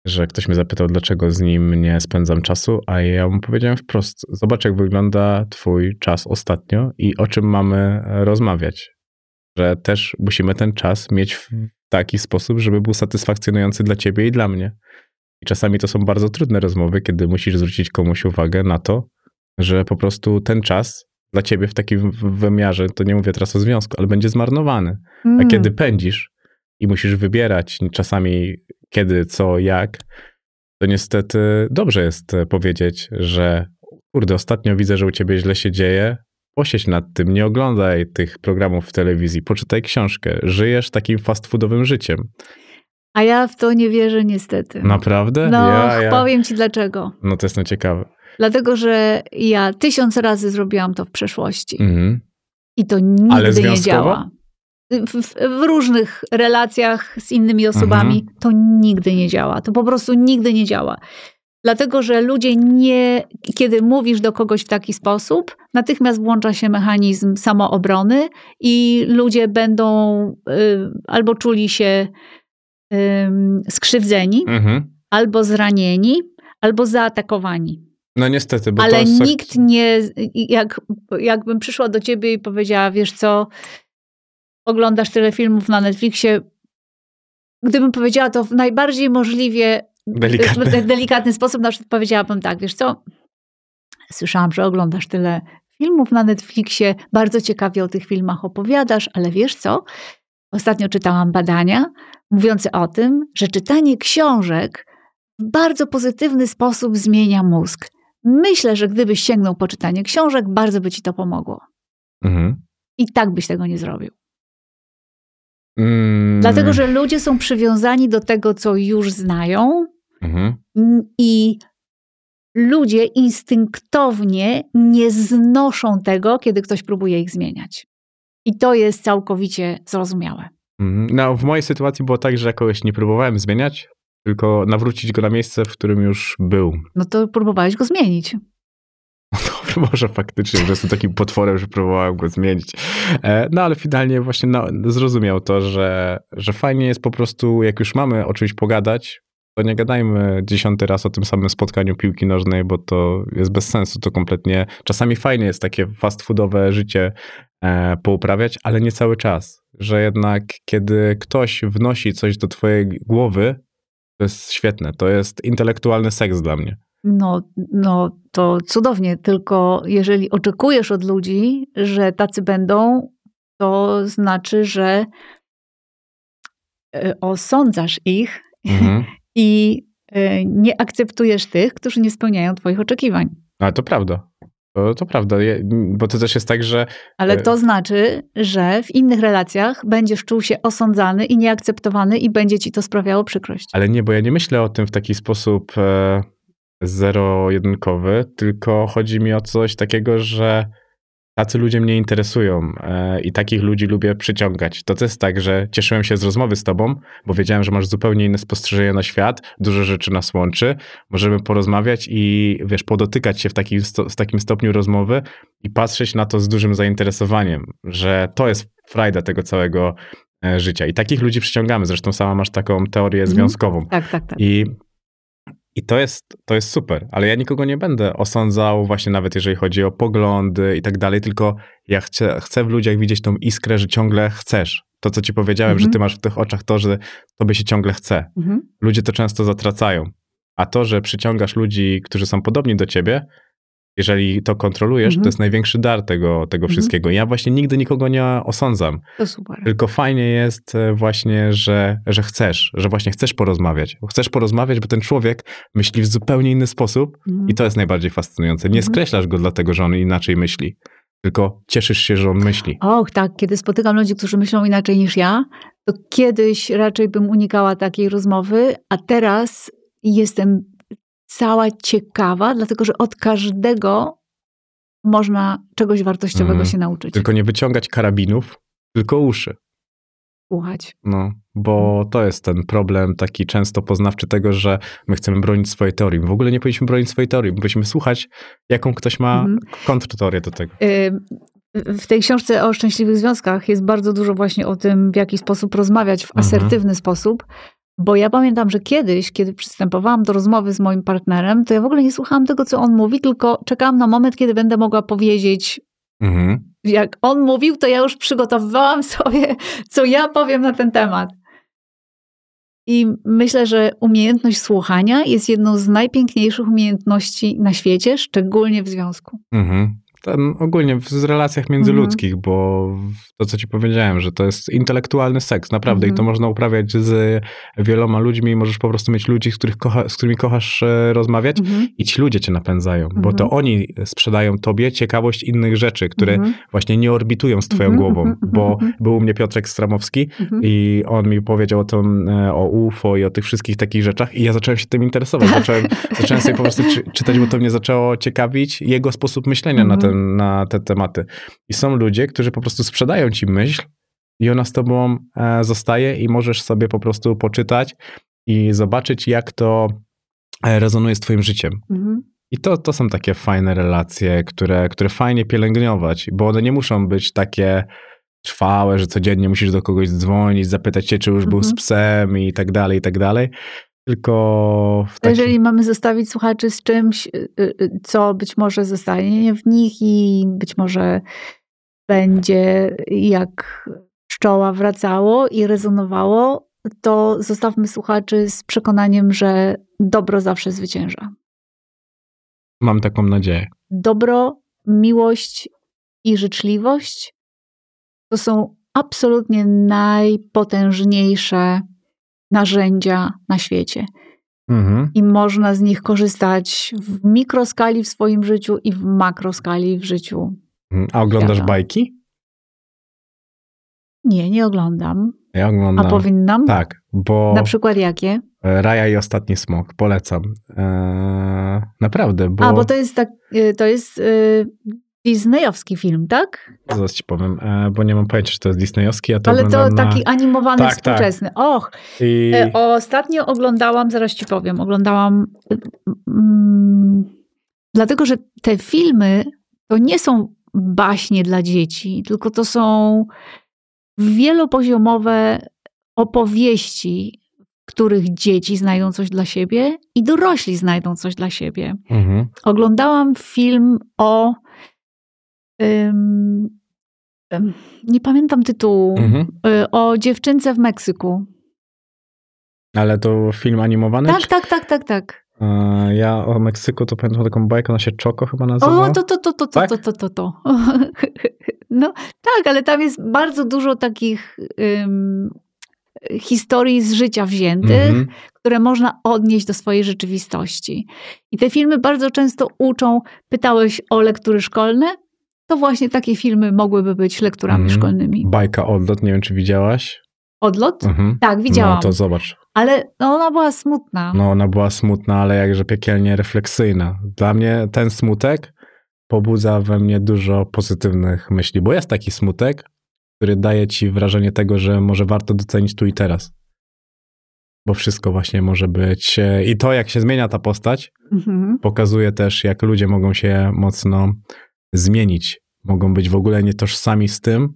Speaker 2: że ktoś mnie zapytał, dlaczego z nim nie spędzam czasu, a ja mu powiedziałem wprost, zobacz jak wygląda twój czas ostatnio i o czym mamy e, rozmawiać. Że też musimy ten czas mieć w taki sposób, żeby był satysfakcjonujący dla ciebie i dla mnie. I czasami to są bardzo trudne rozmowy, kiedy musisz zwrócić komuś uwagę na to, że po prostu ten czas dla ciebie w takim wymiarze, to nie mówię teraz o związku, ale będzie zmarnowany. A
Speaker 1: Mm.
Speaker 2: kiedy pędzisz i musisz wybierać czasami kiedy, co, jak, to niestety dobrze jest e, powiedzieć, że kurde, ostatnio widzę, że u ciebie źle się dzieje, posiedź nad tym, nie oglądaj tych programów w telewizji, poczytaj książkę, żyjesz takim fast foodowym życiem.
Speaker 1: A ja w to nie wierzę niestety.
Speaker 2: Naprawdę?
Speaker 1: No,
Speaker 2: ja, ja...
Speaker 1: powiem ci dlaczego.
Speaker 2: No to jest no ciekawe.
Speaker 1: Dlatego, że ja tysiąc razy zrobiłam to w przeszłości.
Speaker 2: Mhm.
Speaker 1: I to nigdy
Speaker 2: Ale
Speaker 1: nie działa. W, w, w różnych relacjach z innymi osobami
Speaker 2: Mhm.
Speaker 1: to nigdy nie działa. To po prostu nigdy nie działa. Dlatego, że ludzie nie, kiedy mówisz do kogoś w taki sposób, natychmiast włącza się mechanizm samoobrony i ludzie będą y, albo czuli się skrzywdzeni,
Speaker 2: Mhm.
Speaker 1: albo zranieni, albo zaatakowani.
Speaker 2: No niestety, bo
Speaker 1: Ale
Speaker 2: to
Speaker 1: nikt nie, jak, jakbym przyszła do ciebie i powiedziała, wiesz co, oglądasz tyle filmów na Netflixie, gdybym powiedziała to w najbardziej możliwie
Speaker 2: Delikatny.
Speaker 1: delikatny sposób, na przykład powiedziałabym tak, wiesz co, słyszałam, że oglądasz tyle filmów na Netflixie, bardzo ciekawie o tych filmach opowiadasz, ale wiesz co, ostatnio czytałam badania mówiące o tym, że czytanie książek w bardzo pozytywny sposób zmienia mózg. Myślę, że gdybyś sięgnął po czytanie książek, bardzo by ci to pomogło.
Speaker 2: Mhm.
Speaker 1: I tak byś tego nie zrobił.
Speaker 2: Mm.
Speaker 1: Dlatego, że ludzie są przywiązani do tego, co już znają,
Speaker 2: Mhm.
Speaker 1: i ludzie instynktownie nie znoszą tego, kiedy ktoś próbuje ich zmieniać. I to jest całkowicie zrozumiałe.
Speaker 2: Mhm. No, w mojej sytuacji było tak, że kogoś nie próbowałem zmieniać, tylko nawrócić go na miejsce, w którym już był.
Speaker 1: No to próbowałeś go zmienić. <laughs>
Speaker 2: Dobrze, może faktycznie, że jestem takim potworem, że próbowałem go zmienić. E, No ale finalnie właśnie no, zrozumiał to, że, że fajnie jest po prostu, jak już mamy o czymś pogadać, to nie gadajmy dziesiąty raz o tym samym spotkaniu piłki nożnej, bo to jest bez sensu, to kompletnie. Czasami fajnie jest takie fast foodowe życie e, pouprawiać, ale nie cały czas. Że jednak kiedy ktoś wnosi coś do twojej głowy, to jest świetne. To jest intelektualny seks dla mnie.
Speaker 1: No, no to cudownie, tylko jeżeli oczekujesz od ludzi, że tacy będą, to znaczy, że e, osądzasz ich
Speaker 2: Mhm.
Speaker 1: I e, nie akceptujesz tych, którzy nie spełniają Twoich oczekiwań.
Speaker 2: No, ale to prawda. To, to prawda, bo to też jest tak, że
Speaker 1: Ale
Speaker 2: E,
Speaker 1: to znaczy, że w innych relacjach będziesz czuł się osądzany i nieakceptowany i będzie ci to sprawiało przykrość.
Speaker 2: Ale nie, bo ja nie myślę o tym w taki sposób e, zero-jedynkowy, tylko chodzi mi o coś takiego, że tacy ludzie mnie interesują e, i takich ludzi lubię przyciągać. To też jest tak, że cieszyłem się z rozmowy z tobą, bo wiedziałem, że masz zupełnie inne spostrzeżenie na świat, dużo rzeczy nas łączy, możemy porozmawiać i wiesz, podotykać się w takim, sto, w takim stopniu rozmowy i patrzeć na to z dużym zainteresowaniem, że to jest frajda tego całego e, życia. I takich ludzi przyciągamy. Zresztą sama masz taką teorię
Speaker 1: Mhm.
Speaker 2: związkową.
Speaker 1: Tak, tak, tak.
Speaker 2: I, i to, jest, to jest super, ale ja nikogo nie będę osądzał, właśnie nawet jeżeli chodzi o poglądy i tak dalej, tylko ja chcę, chcę w ludziach widzieć tą iskrę, że ciągle chcesz. To, co ci powiedziałem,
Speaker 1: Mhm.
Speaker 2: że ty masz w tych oczach to, że tobie się ciągle chce.
Speaker 1: Mhm.
Speaker 2: Ludzie to często zatracają. A to, że przyciągasz ludzi, którzy są podobni do ciebie, jeżeli to kontrolujesz,
Speaker 1: Mhm.
Speaker 2: to jest największy dar tego, tego
Speaker 1: Mhm.
Speaker 2: wszystkiego. Ja właśnie nigdy nikogo nie osądzam.
Speaker 1: To super.
Speaker 2: Tylko fajnie jest e, właśnie, że, że chcesz, że właśnie chcesz porozmawiać. Chcesz porozmawiać, bo ten człowiek myśli w zupełnie inny sposób
Speaker 1: Mhm.
Speaker 2: i to jest najbardziej fascynujące. Nie
Speaker 1: Mhm.
Speaker 2: skreślasz go dlatego, że on inaczej myśli, tylko cieszysz się, że on myśli.
Speaker 1: Och, tak, kiedy spotykam ludzi, którzy myślą inaczej niż ja, to kiedyś raczej bym unikała takiej rozmowy, a teraz jestem cała ciekawa, dlatego że od każdego można czegoś wartościowego
Speaker 2: Mhm.
Speaker 1: się nauczyć.
Speaker 2: Tylko nie wyciągać karabinów, tylko uszy.
Speaker 1: Słuchać.
Speaker 2: No, bo to jest ten problem taki często poznawczy tego, że my chcemy bronić swojej teorii. My w ogóle nie powinniśmy bronić swojej teorii, powinniśmy słuchać, jaką ktoś ma
Speaker 1: Mhm.
Speaker 2: kontrteorię do tego.
Speaker 1: Ym, W tej książce o szczęśliwych związkach jest bardzo dużo właśnie o tym, w jaki sposób rozmawiać w
Speaker 2: Mhm.
Speaker 1: asertywny sposób. Bo ja pamiętam, że kiedyś, kiedy przystępowałam do rozmowy z moim partnerem, to ja w ogóle nie słuchałam tego, co on mówi, tylko czekałam na moment, kiedy będę mogła powiedzieć,
Speaker 2: Mhm.
Speaker 1: jak on mówił, to ja już przygotowywałam sobie, co ja powiem na ten temat. I myślę, że umiejętność słuchania jest jedną z najpiękniejszych umiejętności na świecie, szczególnie w związku.
Speaker 2: Mhm. Ogólnie w w relacjach międzyludzkich, bo w- to, co ci powiedziałem, że to jest intelektualny seks, naprawdę. I to
Speaker 1: Mhm.
Speaker 2: można uprawiać z wieloma ludźmi. Możesz po prostu mieć ludzi, z, których kocha, z którymi kochasz e, rozmawiać
Speaker 1: Mhm.
Speaker 2: i ci ludzie cię napędzają, bo
Speaker 1: Mhm.
Speaker 2: to oni sprzedają tobie ciekawość innych rzeczy, które
Speaker 1: Mhm.
Speaker 2: właśnie nie orbitują z twoją
Speaker 1: Mhm,
Speaker 2: głową,
Speaker 1: mhm,
Speaker 2: bo
Speaker 1: mhm.
Speaker 2: był u mnie Piotrek Stramowski
Speaker 1: Mhm.
Speaker 2: i on mi powiedział o tym, e, o UFO i o tych wszystkich takich rzeczach i ja zacząłem się tym interesować. Zacząłem, zacząłem sobie po prostu czy, czytać, bo to mnie zaczęło ciekawić jego sposób myślenia na,
Speaker 1: Mhm.
Speaker 2: ten, na te tematy. I są ludzie, którzy po prostu sprzedają ci myśl i ona z tobą e, zostaje i możesz sobie po prostu poczytać i zobaczyć, jak to e, rezonuje z twoim życiem.
Speaker 1: Mhm.
Speaker 2: I to, to są takie fajne relacje, które, które fajnie pielęgnować, bo one nie muszą być takie trwałe, że codziennie musisz do kogoś dzwonić, zapytać się, czy już był z
Speaker 1: Mhm.
Speaker 2: psem i tak dalej, i tak dalej. Tylko w taki...
Speaker 1: Jeżeli mamy zostawić słuchaczy z czymś, y, y, co być może zostanie w nich i być może będzie jak pszczoła wracało i rezonowało, to zostawmy słuchaczy z przekonaniem, że dobro zawsze zwycięża.
Speaker 2: Mam taką nadzieję.
Speaker 1: Dobro, miłość i życzliwość to są absolutnie najpotężniejsze narzędzia na świecie.
Speaker 2: Mhm.
Speaker 1: i można z nich korzystać w mikroskali w swoim życiu i w makroskali w życiu.
Speaker 2: Mhm. A oglądasz
Speaker 1: Świata.
Speaker 2: bajki?
Speaker 1: Nie, nie oglądam.
Speaker 2: Ja
Speaker 1: A
Speaker 2: oglądam.
Speaker 1: powinnam?
Speaker 2: Tak, bo
Speaker 1: Na przykład jakie?
Speaker 2: Raja i Ostatni Smok, polecam. Eee, naprawdę, bo...
Speaker 1: A, bo to jest tak, y, to jest y, disneyowski film, tak?
Speaker 2: Zaraz ci powiem, e, bo nie mam pojęcia, czy to jest disneyowski, ja to
Speaker 1: Ale to
Speaker 2: oglądam na...
Speaker 1: taki animowany,
Speaker 2: Tak, tak.
Speaker 1: współczesny. Och,
Speaker 2: I...
Speaker 1: e, ostatnio oglądałam, zaraz ci powiem, oglądałam mm, dlatego, że te filmy to nie są baśnie dla dzieci, tylko to są wielopoziomowe opowieści, w których dzieci znajdą coś dla siebie i dorośli znajdą coś dla siebie.
Speaker 2: Mhm.
Speaker 1: Oglądałam film o. nie pamiętam tytułu.
Speaker 2: Mhm.
Speaker 1: y, O dziewczynce w Meksyku.
Speaker 2: Ale to film animowany?
Speaker 1: Tak,
Speaker 2: czy-
Speaker 1: tak, tak, tak, tak.
Speaker 2: Ja o Meksyku to pamiętam taką bajkę, ona się Choco chyba nazywa.
Speaker 1: O, to, to, to, to, to,
Speaker 2: Tak?
Speaker 1: to, to, to, to. <laughs> No tak, ale tam jest bardzo dużo takich ym, historii z życia wziętych,
Speaker 2: Mhm.
Speaker 1: które można odnieść do swojej rzeczywistości. I te filmy bardzo często uczą, pytałeś o lektury szkolne, to właśnie takie filmy mogłyby być lekturami
Speaker 2: Mhm.
Speaker 1: szkolnymi.
Speaker 2: Bajka Odlot, nie wiem czy widziałaś.
Speaker 1: Odlot?
Speaker 2: Mhm.
Speaker 1: Tak, widziałam.
Speaker 2: No to zobacz.
Speaker 1: Ale no, ona była smutna.
Speaker 2: No ona była smutna, ale jakże piekielnie refleksyjna. Dla mnie ten smutek pobudza we mnie dużo pozytywnych myśli, bo jest taki smutek, który daje ci wrażenie tego, że może warto docenić tu i teraz. Bo wszystko właśnie może być. e, I to, jak się zmienia ta postać,
Speaker 1: Mhm.
Speaker 2: pokazuje też, jak ludzie mogą się mocno zmienić. Mogą być w ogóle nietożsami z tym,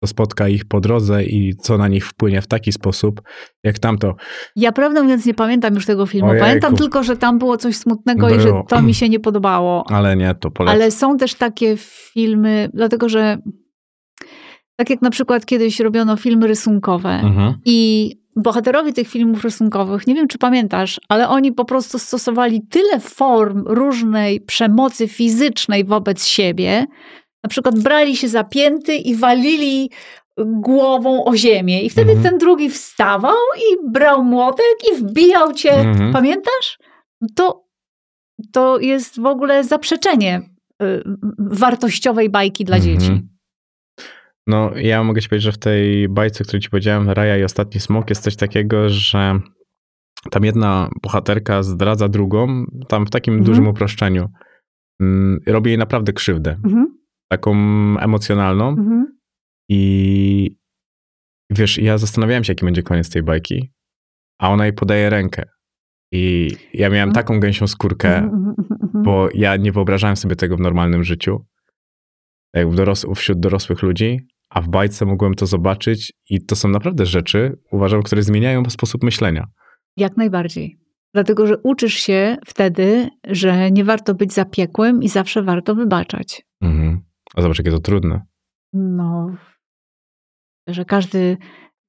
Speaker 2: co spotka ich po drodze i co na nich wpłynie w taki sposób, jak tamto.
Speaker 1: Ja prawdę mówiąc nie pamiętam już tego filmu.
Speaker 2: Ojejku.
Speaker 1: Pamiętam tylko, że tam było coś smutnego i że
Speaker 2: Było.
Speaker 1: to mi się nie podobało. <clears throat>
Speaker 2: Ale nie, to polecam.
Speaker 1: Ale są też takie filmy, dlatego że tak jak na przykład kiedyś robiono filmy rysunkowe
Speaker 2: Mhm.
Speaker 1: i bohaterowie tych filmów rysunkowych, nie wiem czy pamiętasz, ale oni po prostu stosowali tyle form różnej przemocy fizycznej wobec siebie. Na przykład brali się za pięty i walili głową o ziemię. I wtedy
Speaker 2: Mhm.
Speaker 1: ten drugi wstawał i brał młotek i wbijał cię.
Speaker 2: Mhm.
Speaker 1: Pamiętasz? To, to jest w ogóle zaprzeczenie y, wartościowej bajki dla
Speaker 2: Mhm.
Speaker 1: dzieci.
Speaker 2: No, ja mogę ci powiedzieć, że w tej bajce, której ci powiedziałem, Raja i Ostatni Smok, jest coś takiego, że tam jedna bohaterka zdradza drugą, tam w takim
Speaker 1: Mhm.
Speaker 2: dużym uproszczeniu. Mm, Robi jej naprawdę krzywdę,
Speaker 1: Mhm.
Speaker 2: taką emocjonalną
Speaker 1: Mhm.
Speaker 2: i wiesz, ja zastanawiałem się, jaki będzie koniec tej bajki, a ona jej podaje rękę. I ja miałem
Speaker 1: Mhm.
Speaker 2: taką gęsią skórkę,
Speaker 1: Mhm, mhm, mhm.
Speaker 2: bo ja nie wyobrażałem sobie tego w normalnym życiu, jak w doros- wśród dorosłych ludzi, a w bajce mogłem to zobaczyć i to są naprawdę rzeczy, uważam, które zmieniają sposób myślenia.
Speaker 1: Jak najbardziej. Dlatego, że uczysz się wtedy, że nie warto być zapiekłym i zawsze warto wybaczać.
Speaker 2: Mhm. A zobacz, jakie to trudne.
Speaker 1: No, że każdy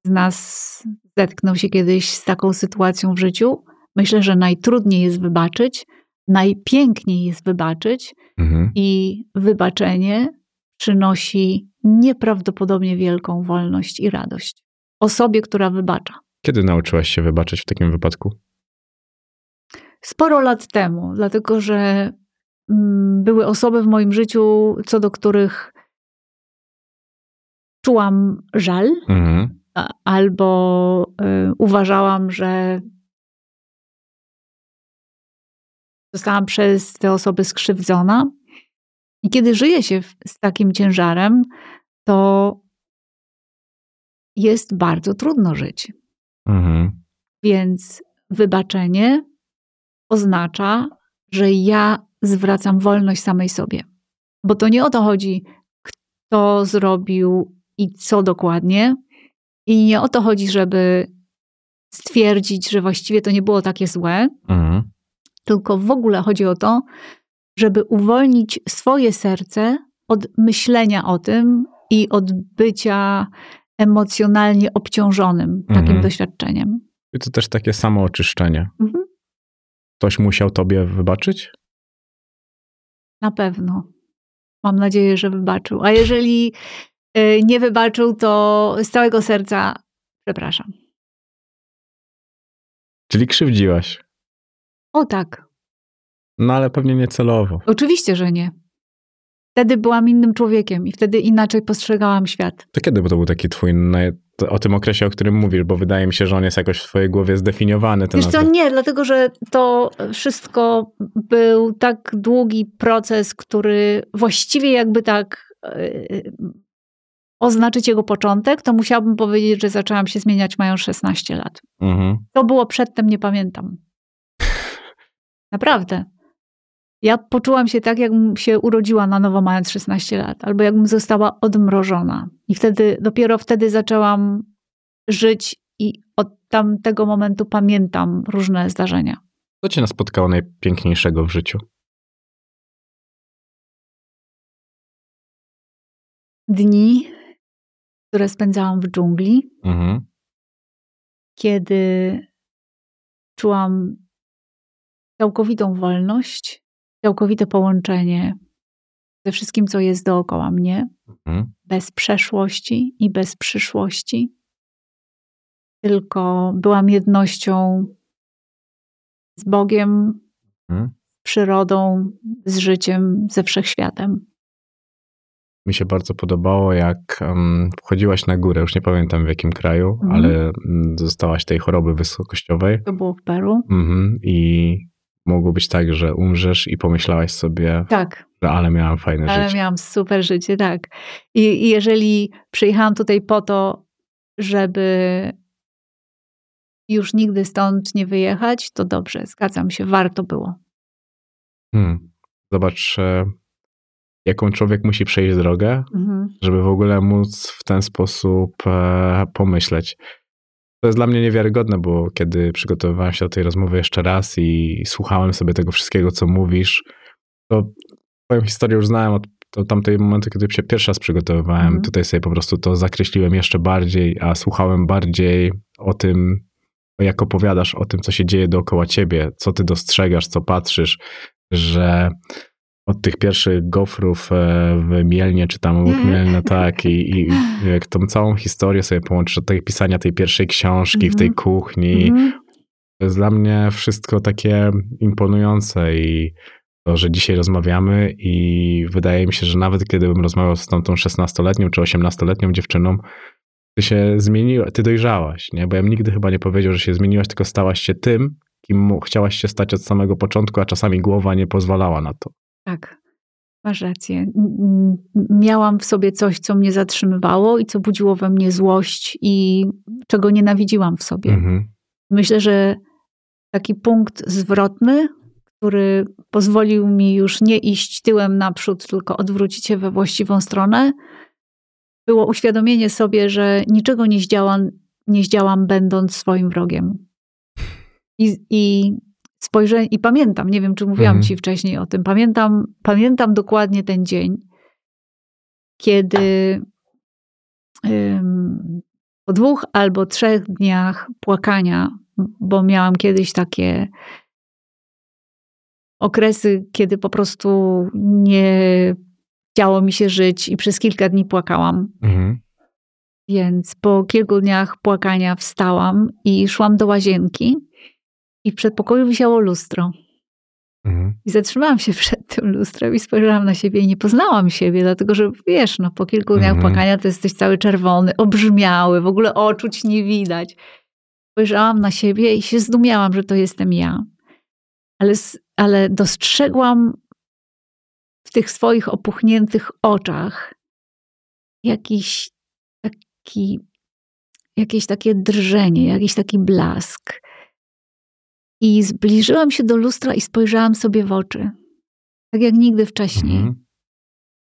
Speaker 1: z nas zetknął się kiedyś z taką sytuacją w życiu. Myślę, że najtrudniej jest wybaczyć, najpiękniej jest wybaczyć
Speaker 2: Mhm.
Speaker 1: i wybaczenie przynosi nieprawdopodobnie wielką wolność i radość. Osobie, która wybacza.
Speaker 2: Kiedy nauczyłaś się wybaczyć w takim wypadku?
Speaker 1: Sporo lat temu, dlatego że mm, były osoby w moim życiu, co do których czułam żal,
Speaker 2: Mhm.
Speaker 1: albo y, uważałam, że zostałam przez te osoby skrzywdzona. I kiedy żyje się z takim ciężarem, to jest bardzo trudno żyć.
Speaker 2: Mhm.
Speaker 1: Więc wybaczenie oznacza, że ja zwracam wolność samej sobie. Bo to nie o to chodzi, kto zrobił i co dokładnie. I nie o to chodzi, żeby stwierdzić, że właściwie to nie było takie złe,
Speaker 2: Mhm.
Speaker 1: tylko w ogóle chodzi o to, żeby uwolnić swoje serce od myślenia o tym i od bycia emocjonalnie obciążonym takim
Speaker 2: Mhm.
Speaker 1: doświadczeniem.
Speaker 2: I to też takie samo oczyszczenie.
Speaker 1: Mhm.
Speaker 2: Ktoś musiał tobie wybaczyć?
Speaker 1: Na pewno. Mam nadzieję, że wybaczył. A jeżeli y, nie wybaczył, to z całego serca przepraszam.
Speaker 2: Czyli krzywdziłaś.
Speaker 1: O tak,
Speaker 2: No ale pewnie niecelowo.
Speaker 1: oczywiście, że nie. Wtedy byłam innym człowiekiem i wtedy inaczej postrzegałam świat.
Speaker 2: To kiedy to był taki twój, naj... o tym okresie, o którym mówisz, bo wydaje mi się, że on jest jakoś w twojej głowie zdefiniowany. Ten
Speaker 1: Wiesz co, nie, dlatego że to wszystko był tak długi proces, który właściwie jakby tak yy, oznaczyć jego początek, to musiałabym powiedzieć, że zaczęłam się zmieniać mając 16 lat.
Speaker 2: Mhm.
Speaker 1: To było przedtem, nie pamiętam. <laughs> Naprawdę. Ja poczułam się tak, jakbym się urodziła na nowo mając 16 lat, albo jakbym została odmrożona. I wtedy, dopiero wtedy zaczęłam żyć i od tamtego momentu pamiętam różne zdarzenia.
Speaker 2: Co cię spotkało najpiękniejszego w życiu?
Speaker 1: Dni, które spędzałam w dżungli,
Speaker 2: Mhm.
Speaker 1: kiedy czułam całkowitą wolność, całkowite połączenie ze wszystkim, co jest dookoła mnie,
Speaker 2: Mhm.
Speaker 1: bez przeszłości i bez przyszłości. Tylko byłam jednością z Bogiem,
Speaker 2: Mhm.
Speaker 1: przyrodą, z życiem, ze wszechświatem.
Speaker 2: Mi się bardzo podobało, jak um, wchodziłaś na górę, już nie pamiętam w jakim kraju,
Speaker 1: Mhm.
Speaker 2: ale mm, dostałaś tej choroby wysokościowej
Speaker 1: To było w Peru.
Speaker 2: mhm. i mogło być tak, że umrzesz i pomyślałaś sobie,
Speaker 1: Tak,
Speaker 2: że ale miałam fajne
Speaker 1: ale
Speaker 2: życie.
Speaker 1: miałam super życie, tak. I, I jeżeli przyjechałam tutaj po to, żeby już nigdy stąd nie wyjechać, to dobrze, zgadzam się, warto było.
Speaker 2: Hmm. Zobacz, e, jaką człowiek musi przejść drogę,
Speaker 1: Mhm.
Speaker 2: żeby w ogóle móc w ten sposób e, pomyśleć. To jest dla mnie niewiarygodne, bo kiedy przygotowywałem się do tej rozmowy jeszcze raz i słuchałem sobie tego wszystkiego, co mówisz, to twoją historię już znałem od od tamtej momentu, kiedy się pierwszy raz przygotowywałem.
Speaker 1: Mhm.
Speaker 2: Tutaj sobie po prostu to zakreśliłem jeszcze bardziej, a słuchałem bardziej o tym, jak opowiadasz o tym, co się dzieje dookoła ciebie, co ty dostrzegasz, co patrzysz, że od tych pierwszych gofrów e, w Mielnie, czy tam obok Mielna, tak, i, i <laughs> jak tą całą historię sobie połączysz, od tej pisania tej pierwszej książki w tej
Speaker 1: Mhm.
Speaker 2: kuchni,
Speaker 1: Mhm.
Speaker 2: to jest dla mnie wszystko takie imponujące i to, że dzisiaj rozmawiamy i wydaje mi się, że nawet kiedybym rozmawiał z tą, tą 16-letnią czy 18-letnią dziewczyną, ty się zmieniła, ty dojrzałaś, nie? Bo ja bym nigdy chyba nie powiedział, że się zmieniłaś, tylko stałaś się tym, kim chciałaś się stać od samego początku, a czasami głowa nie pozwalała na to.
Speaker 1: Tak, masz rację. Miałam w sobie coś, co mnie zatrzymywało i co budziło we mnie złość i czego nienawidziłam w sobie.
Speaker 2: Mhm.
Speaker 1: Myślę, że taki punkt zwrotny, który pozwolił mi już nie iść tyłem naprzód, tylko odwrócić się we właściwą stronę, było uświadomienie sobie, że niczego nie zdziałam, nie zdziałam będąc swoim wrogiem. I, i spojrzenie, i pamiętam, nie wiem, czy mówiłam
Speaker 2: Mhm.
Speaker 1: ci wcześniej o tym, pamiętam, pamiętam dokładnie ten dzień, kiedy ym, po dwóch albo trzech dniach płakania, bo miałam kiedyś takie okresy, kiedy po prostu nie chciało mi się żyć i przez kilka dni płakałam.
Speaker 2: Mhm.
Speaker 1: Więc po kilku dniach płakania wstałam i szłam do łazienki i w przedpokoju wisiało lustro.
Speaker 2: Mhm.
Speaker 1: I zatrzymałam się przed tym lustrem i spojrzałam na siebie i nie poznałam siebie, dlatego że wiesz, no po kilku dniach
Speaker 2: Mhm.
Speaker 1: płakania to jesteś cały czerwony, obrzmiały, w ogóle oczuć nie widać. Spojrzałam na siebie i się zdumiałam, że to jestem ja. Ale, ale dostrzegłam w tych swoich opuchniętych oczach jakiś taki, jakieś takie drżenie, jakiś taki blask. I zbliżyłam się do lustra i spojrzałam sobie w oczy. Tak jak nigdy wcześniej.
Speaker 2: Mhm.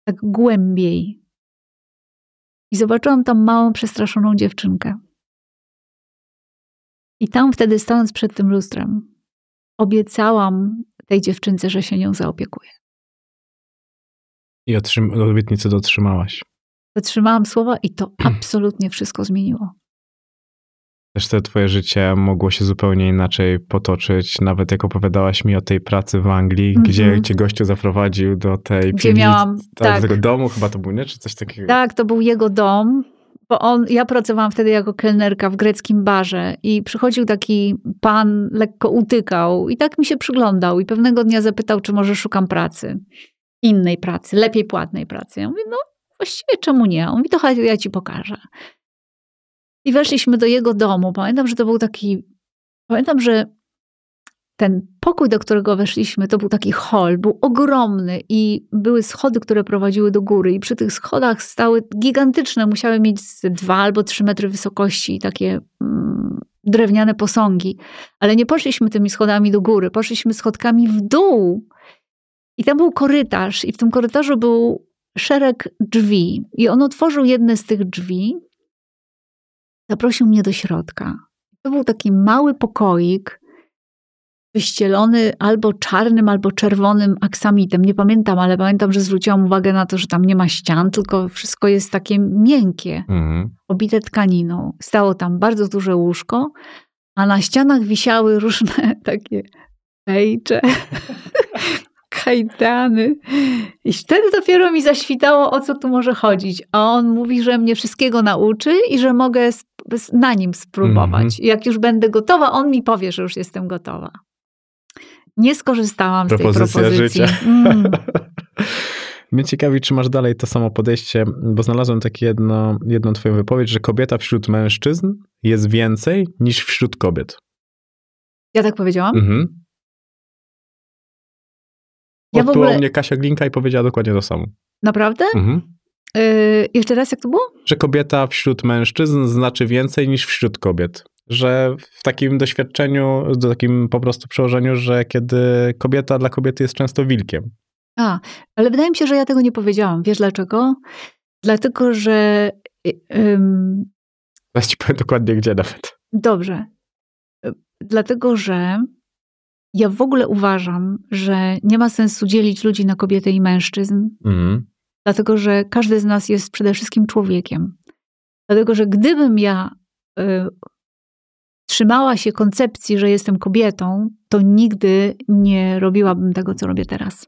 Speaker 1: Tak głębiej. I zobaczyłam tam małą, przestraszoną dziewczynkę. I tam wtedy, stojąc przed tym lustrem, obiecałam tej dziewczynce, że się nią zaopiekuję.
Speaker 2: I otrzym- obietnicę dotrzymałaś.
Speaker 1: Dotrzymałam słowa i to absolutnie wszystko zmieniło.
Speaker 2: Też te twoje życie mogło się zupełnie inaczej potoczyć. Nawet jak opowiadałaś mi o tej pracy w Anglii,
Speaker 1: Mhm.
Speaker 2: gdzie cię gościu zaprowadził do tej
Speaker 1: Gdzie miałam,
Speaker 2: tak,
Speaker 1: tak.
Speaker 2: do tego domu chyba to był, nie? Czy coś takiego?
Speaker 1: Tak, to był jego dom, bo on, ja pracowałam wtedy jako kelnerka w greckim barze i przychodził taki pan, lekko utykał i tak mi się przyglądał i pewnego dnia zapytał, czy może szukam pracy, innej pracy, lepiej płatnej pracy. Ja mówię, no właściwie czemu nie? On mówi, to ja ci pokażę. I weszliśmy do jego domu. Pamiętam, że to był taki, pamiętam, że ten pokój, do którego weszliśmy, to był taki hol, był ogromny i były schody, które prowadziły do góry i przy tych schodach stały gigantyczne, musiały mieć dwa albo trzy metry wysokości, takie mm, drewniane posągi. Ale nie poszliśmy tymi schodami do góry, poszliśmy schodkami w dół. I tam był korytarz i w tym korytarzu był szereg drzwi i on otworzył jedne z tych drzwi, zaprosił mnie do środka. To był taki mały pokoik, wyścielony albo czarnym, albo czerwonym aksamitem. Nie pamiętam, ale pamiętam, że zwróciłam uwagę na to, że tam nie ma ścian, tylko wszystko jest takie miękkie,
Speaker 2: Mhm.
Speaker 1: obite tkaniną. Stało tam bardzo duże łóżko, a na ścianach wisiały różne <laughs> takie Ejcze. <laughs> Kajdany. I wtedy dopiero mi zaświtało, o co tu może chodzić. A on mówi, że mnie wszystkiego nauczy i że mogę na nim spróbować.
Speaker 2: Mhm.
Speaker 1: Jak już będę gotowa, on mi powie, że już jestem gotowa. Nie skorzystałam z tej
Speaker 2: Propozycja
Speaker 1: propozycji.
Speaker 2: życia.
Speaker 1: Mm. <laughs>
Speaker 2: Mnie ciekawi, czy masz dalej to samo podejście, bo znalazłem takie jedno, jedną twoją wypowiedź, że kobieta wśród mężczyzn jest więcej niż wśród kobiet.
Speaker 1: Ja tak powiedziałam?
Speaker 2: Mhm.
Speaker 1: Ja w ogóle-
Speaker 2: mnie Kasia Glinka i powiedziała dokładnie to samo.
Speaker 1: Naprawdę?
Speaker 2: Mhm.
Speaker 1: Yy, jeszcze raz, jak to było?
Speaker 2: Że kobieta wśród mężczyzn znaczy więcej niż wśród kobiet. Że w takim doświadczeniu, w takim po prostu przełożeniu, że kiedy kobieta dla kobiety jest często wilkiem.
Speaker 1: A, ale wydaje mi się, że ja tego nie powiedziałam. Wiesz dlaczego? Dlatego, że. y, ym,
Speaker 2: Zaraz ci powiem dokładnie gdzie nawet.
Speaker 1: dobrze. Y, Dlatego, że ja w ogóle uważam, że nie ma sensu dzielić ludzi na kobiety i mężczyzn,
Speaker 2: Mhm.
Speaker 1: dlatego, że każdy z nas jest przede wszystkim człowiekiem. Dlatego, że gdybym ja y, trzymała się koncepcji, że jestem kobietą, to nigdy nie robiłabym tego, co robię teraz.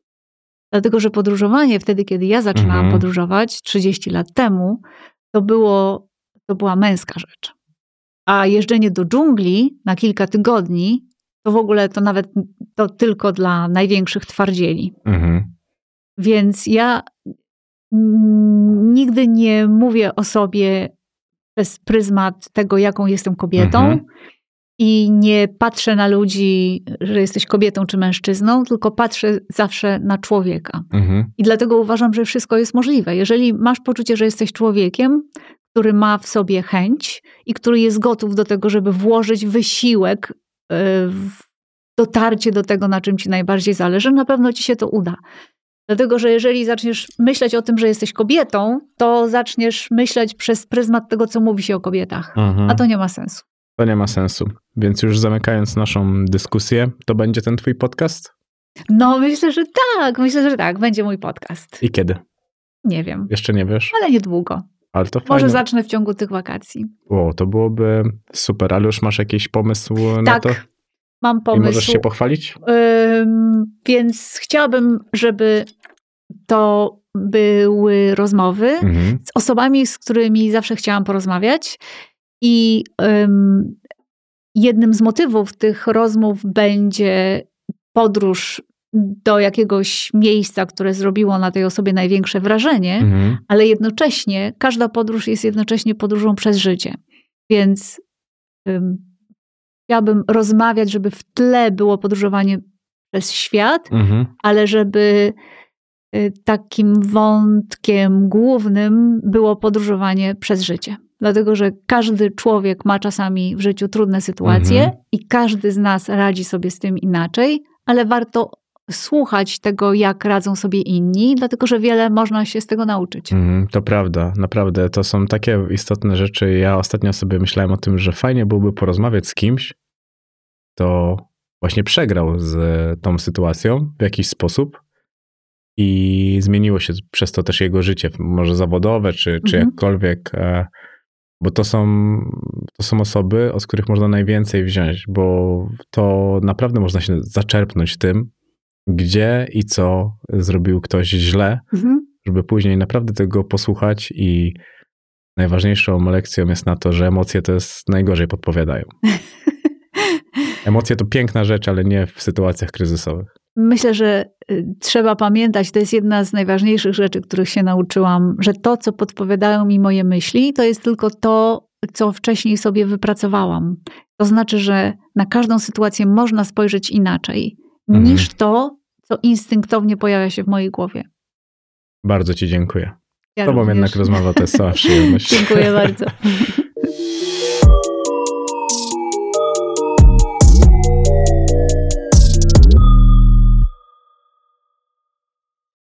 Speaker 1: Dlatego, że podróżowanie wtedy, kiedy ja zaczynałam
Speaker 2: Mhm.
Speaker 1: podróżować 30 lat temu, to, było, to była męska rzecz. A jeżdżenie do dżungli na kilka tygodni, to w ogóle to nawet to tylko dla największych twardzieli.
Speaker 2: Mhm.
Speaker 1: Więc ja nigdy nie mówię o sobie przez pryzmat tego, jaką jestem kobietą.
Speaker 2: Mhm.
Speaker 1: I nie patrzę na ludzi, że jesteś kobietą czy mężczyzną, tylko patrzę zawsze na człowieka.
Speaker 2: Mhm.
Speaker 1: I dlatego uważam, że wszystko jest możliwe. Jeżeli masz poczucie, że jesteś człowiekiem, który ma w sobie chęć i który jest gotów do tego, żeby włożyć wysiłek dotarcie do tego, na czym ci najbardziej zależy, na pewno ci się to uda. Dlatego, że jeżeli zaczniesz myśleć o tym, że jesteś kobietą, to zaczniesz myśleć przez pryzmat tego, co mówi się o kobietach.
Speaker 2: Mhm.
Speaker 1: A to nie ma sensu.
Speaker 2: To nie ma sensu. Więc już zamykając naszą dyskusję, to będzie ten twój podcast?
Speaker 1: No, myślę, że tak. Myślę, że tak. Będzie mój podcast.
Speaker 2: I kiedy?
Speaker 1: Nie wiem,
Speaker 2: Jeszcze nie wiesz?
Speaker 1: ale niedługo.
Speaker 2: Ale to
Speaker 1: Może zacznę w ciągu tych wakacji.
Speaker 2: O, to byłoby super, ale już masz jakiś pomysł na
Speaker 1: Tak,
Speaker 2: to?
Speaker 1: mam
Speaker 2: I
Speaker 1: pomysł.
Speaker 2: możesz się pochwalić?
Speaker 1: Ym, więc chciałabym, żeby to były rozmowy
Speaker 2: Mhm.
Speaker 1: z osobami, z którymi zawsze chciałam porozmawiać. I ym, jednym z motywów tych rozmów będzie podróż do jakiegoś miejsca, które zrobiło na tej osobie największe wrażenie,
Speaker 2: Mhm.
Speaker 1: ale jednocześnie każda podróż jest jednocześnie podróżą przez życie. Więc ym, chciałabym rozmawiać, żeby w tle było podróżowanie przez świat,
Speaker 2: Mhm.
Speaker 1: ale żeby y, takim wątkiem głównym było podróżowanie przez życie. Dlatego, że każdy człowiek ma czasami w życiu trudne sytuacje
Speaker 2: Mhm.
Speaker 1: i każdy z nas radzi sobie z tym inaczej, ale warto słuchać tego, jak radzą sobie inni, dlatego że wiele można się z tego nauczyć.
Speaker 2: Mhm, to prawda, naprawdę. To są takie istotne rzeczy. Ja ostatnio sobie myślałem o tym, że fajnie byłoby porozmawiać z kimś, kto właśnie przegrał z tą sytuacją w jakiś sposób i zmieniło się przez to też jego życie, może zawodowe, czy, czy
Speaker 1: Mhm.
Speaker 2: jakkolwiek. e, Bo to są, to są osoby, od których można najwięcej wziąć, bo to naprawdę można się zaczerpnąć tym, gdzie i co zrobił ktoś źle,
Speaker 1: Mhm.
Speaker 2: żeby później naprawdę tego posłuchać i najważniejszą lekcją jest na to, że emocje to jest najgorzej podpowiadają. <laughs> Emocje to piękna rzecz, ale nie w sytuacjach kryzysowych.
Speaker 1: Myślę, że y, trzeba pamiętać, to jest jedna z najważniejszych rzeczy, których się nauczyłam, że to, co podpowiadają mi moje myśli, to jest tylko to, co wcześniej sobie wypracowałam. To znaczy, że na każdą sytuację można spojrzeć inaczej
Speaker 2: Mhm.
Speaker 1: niż to, co instynktownie pojawia się w mojej głowie.
Speaker 2: Bardzo Ci dziękuję.
Speaker 1: Ja
Speaker 2: Tobą
Speaker 1: również.
Speaker 2: jednak rozmowa to jest cała przyjemność. <laughs>
Speaker 1: Dziękuję bardzo. <laughs>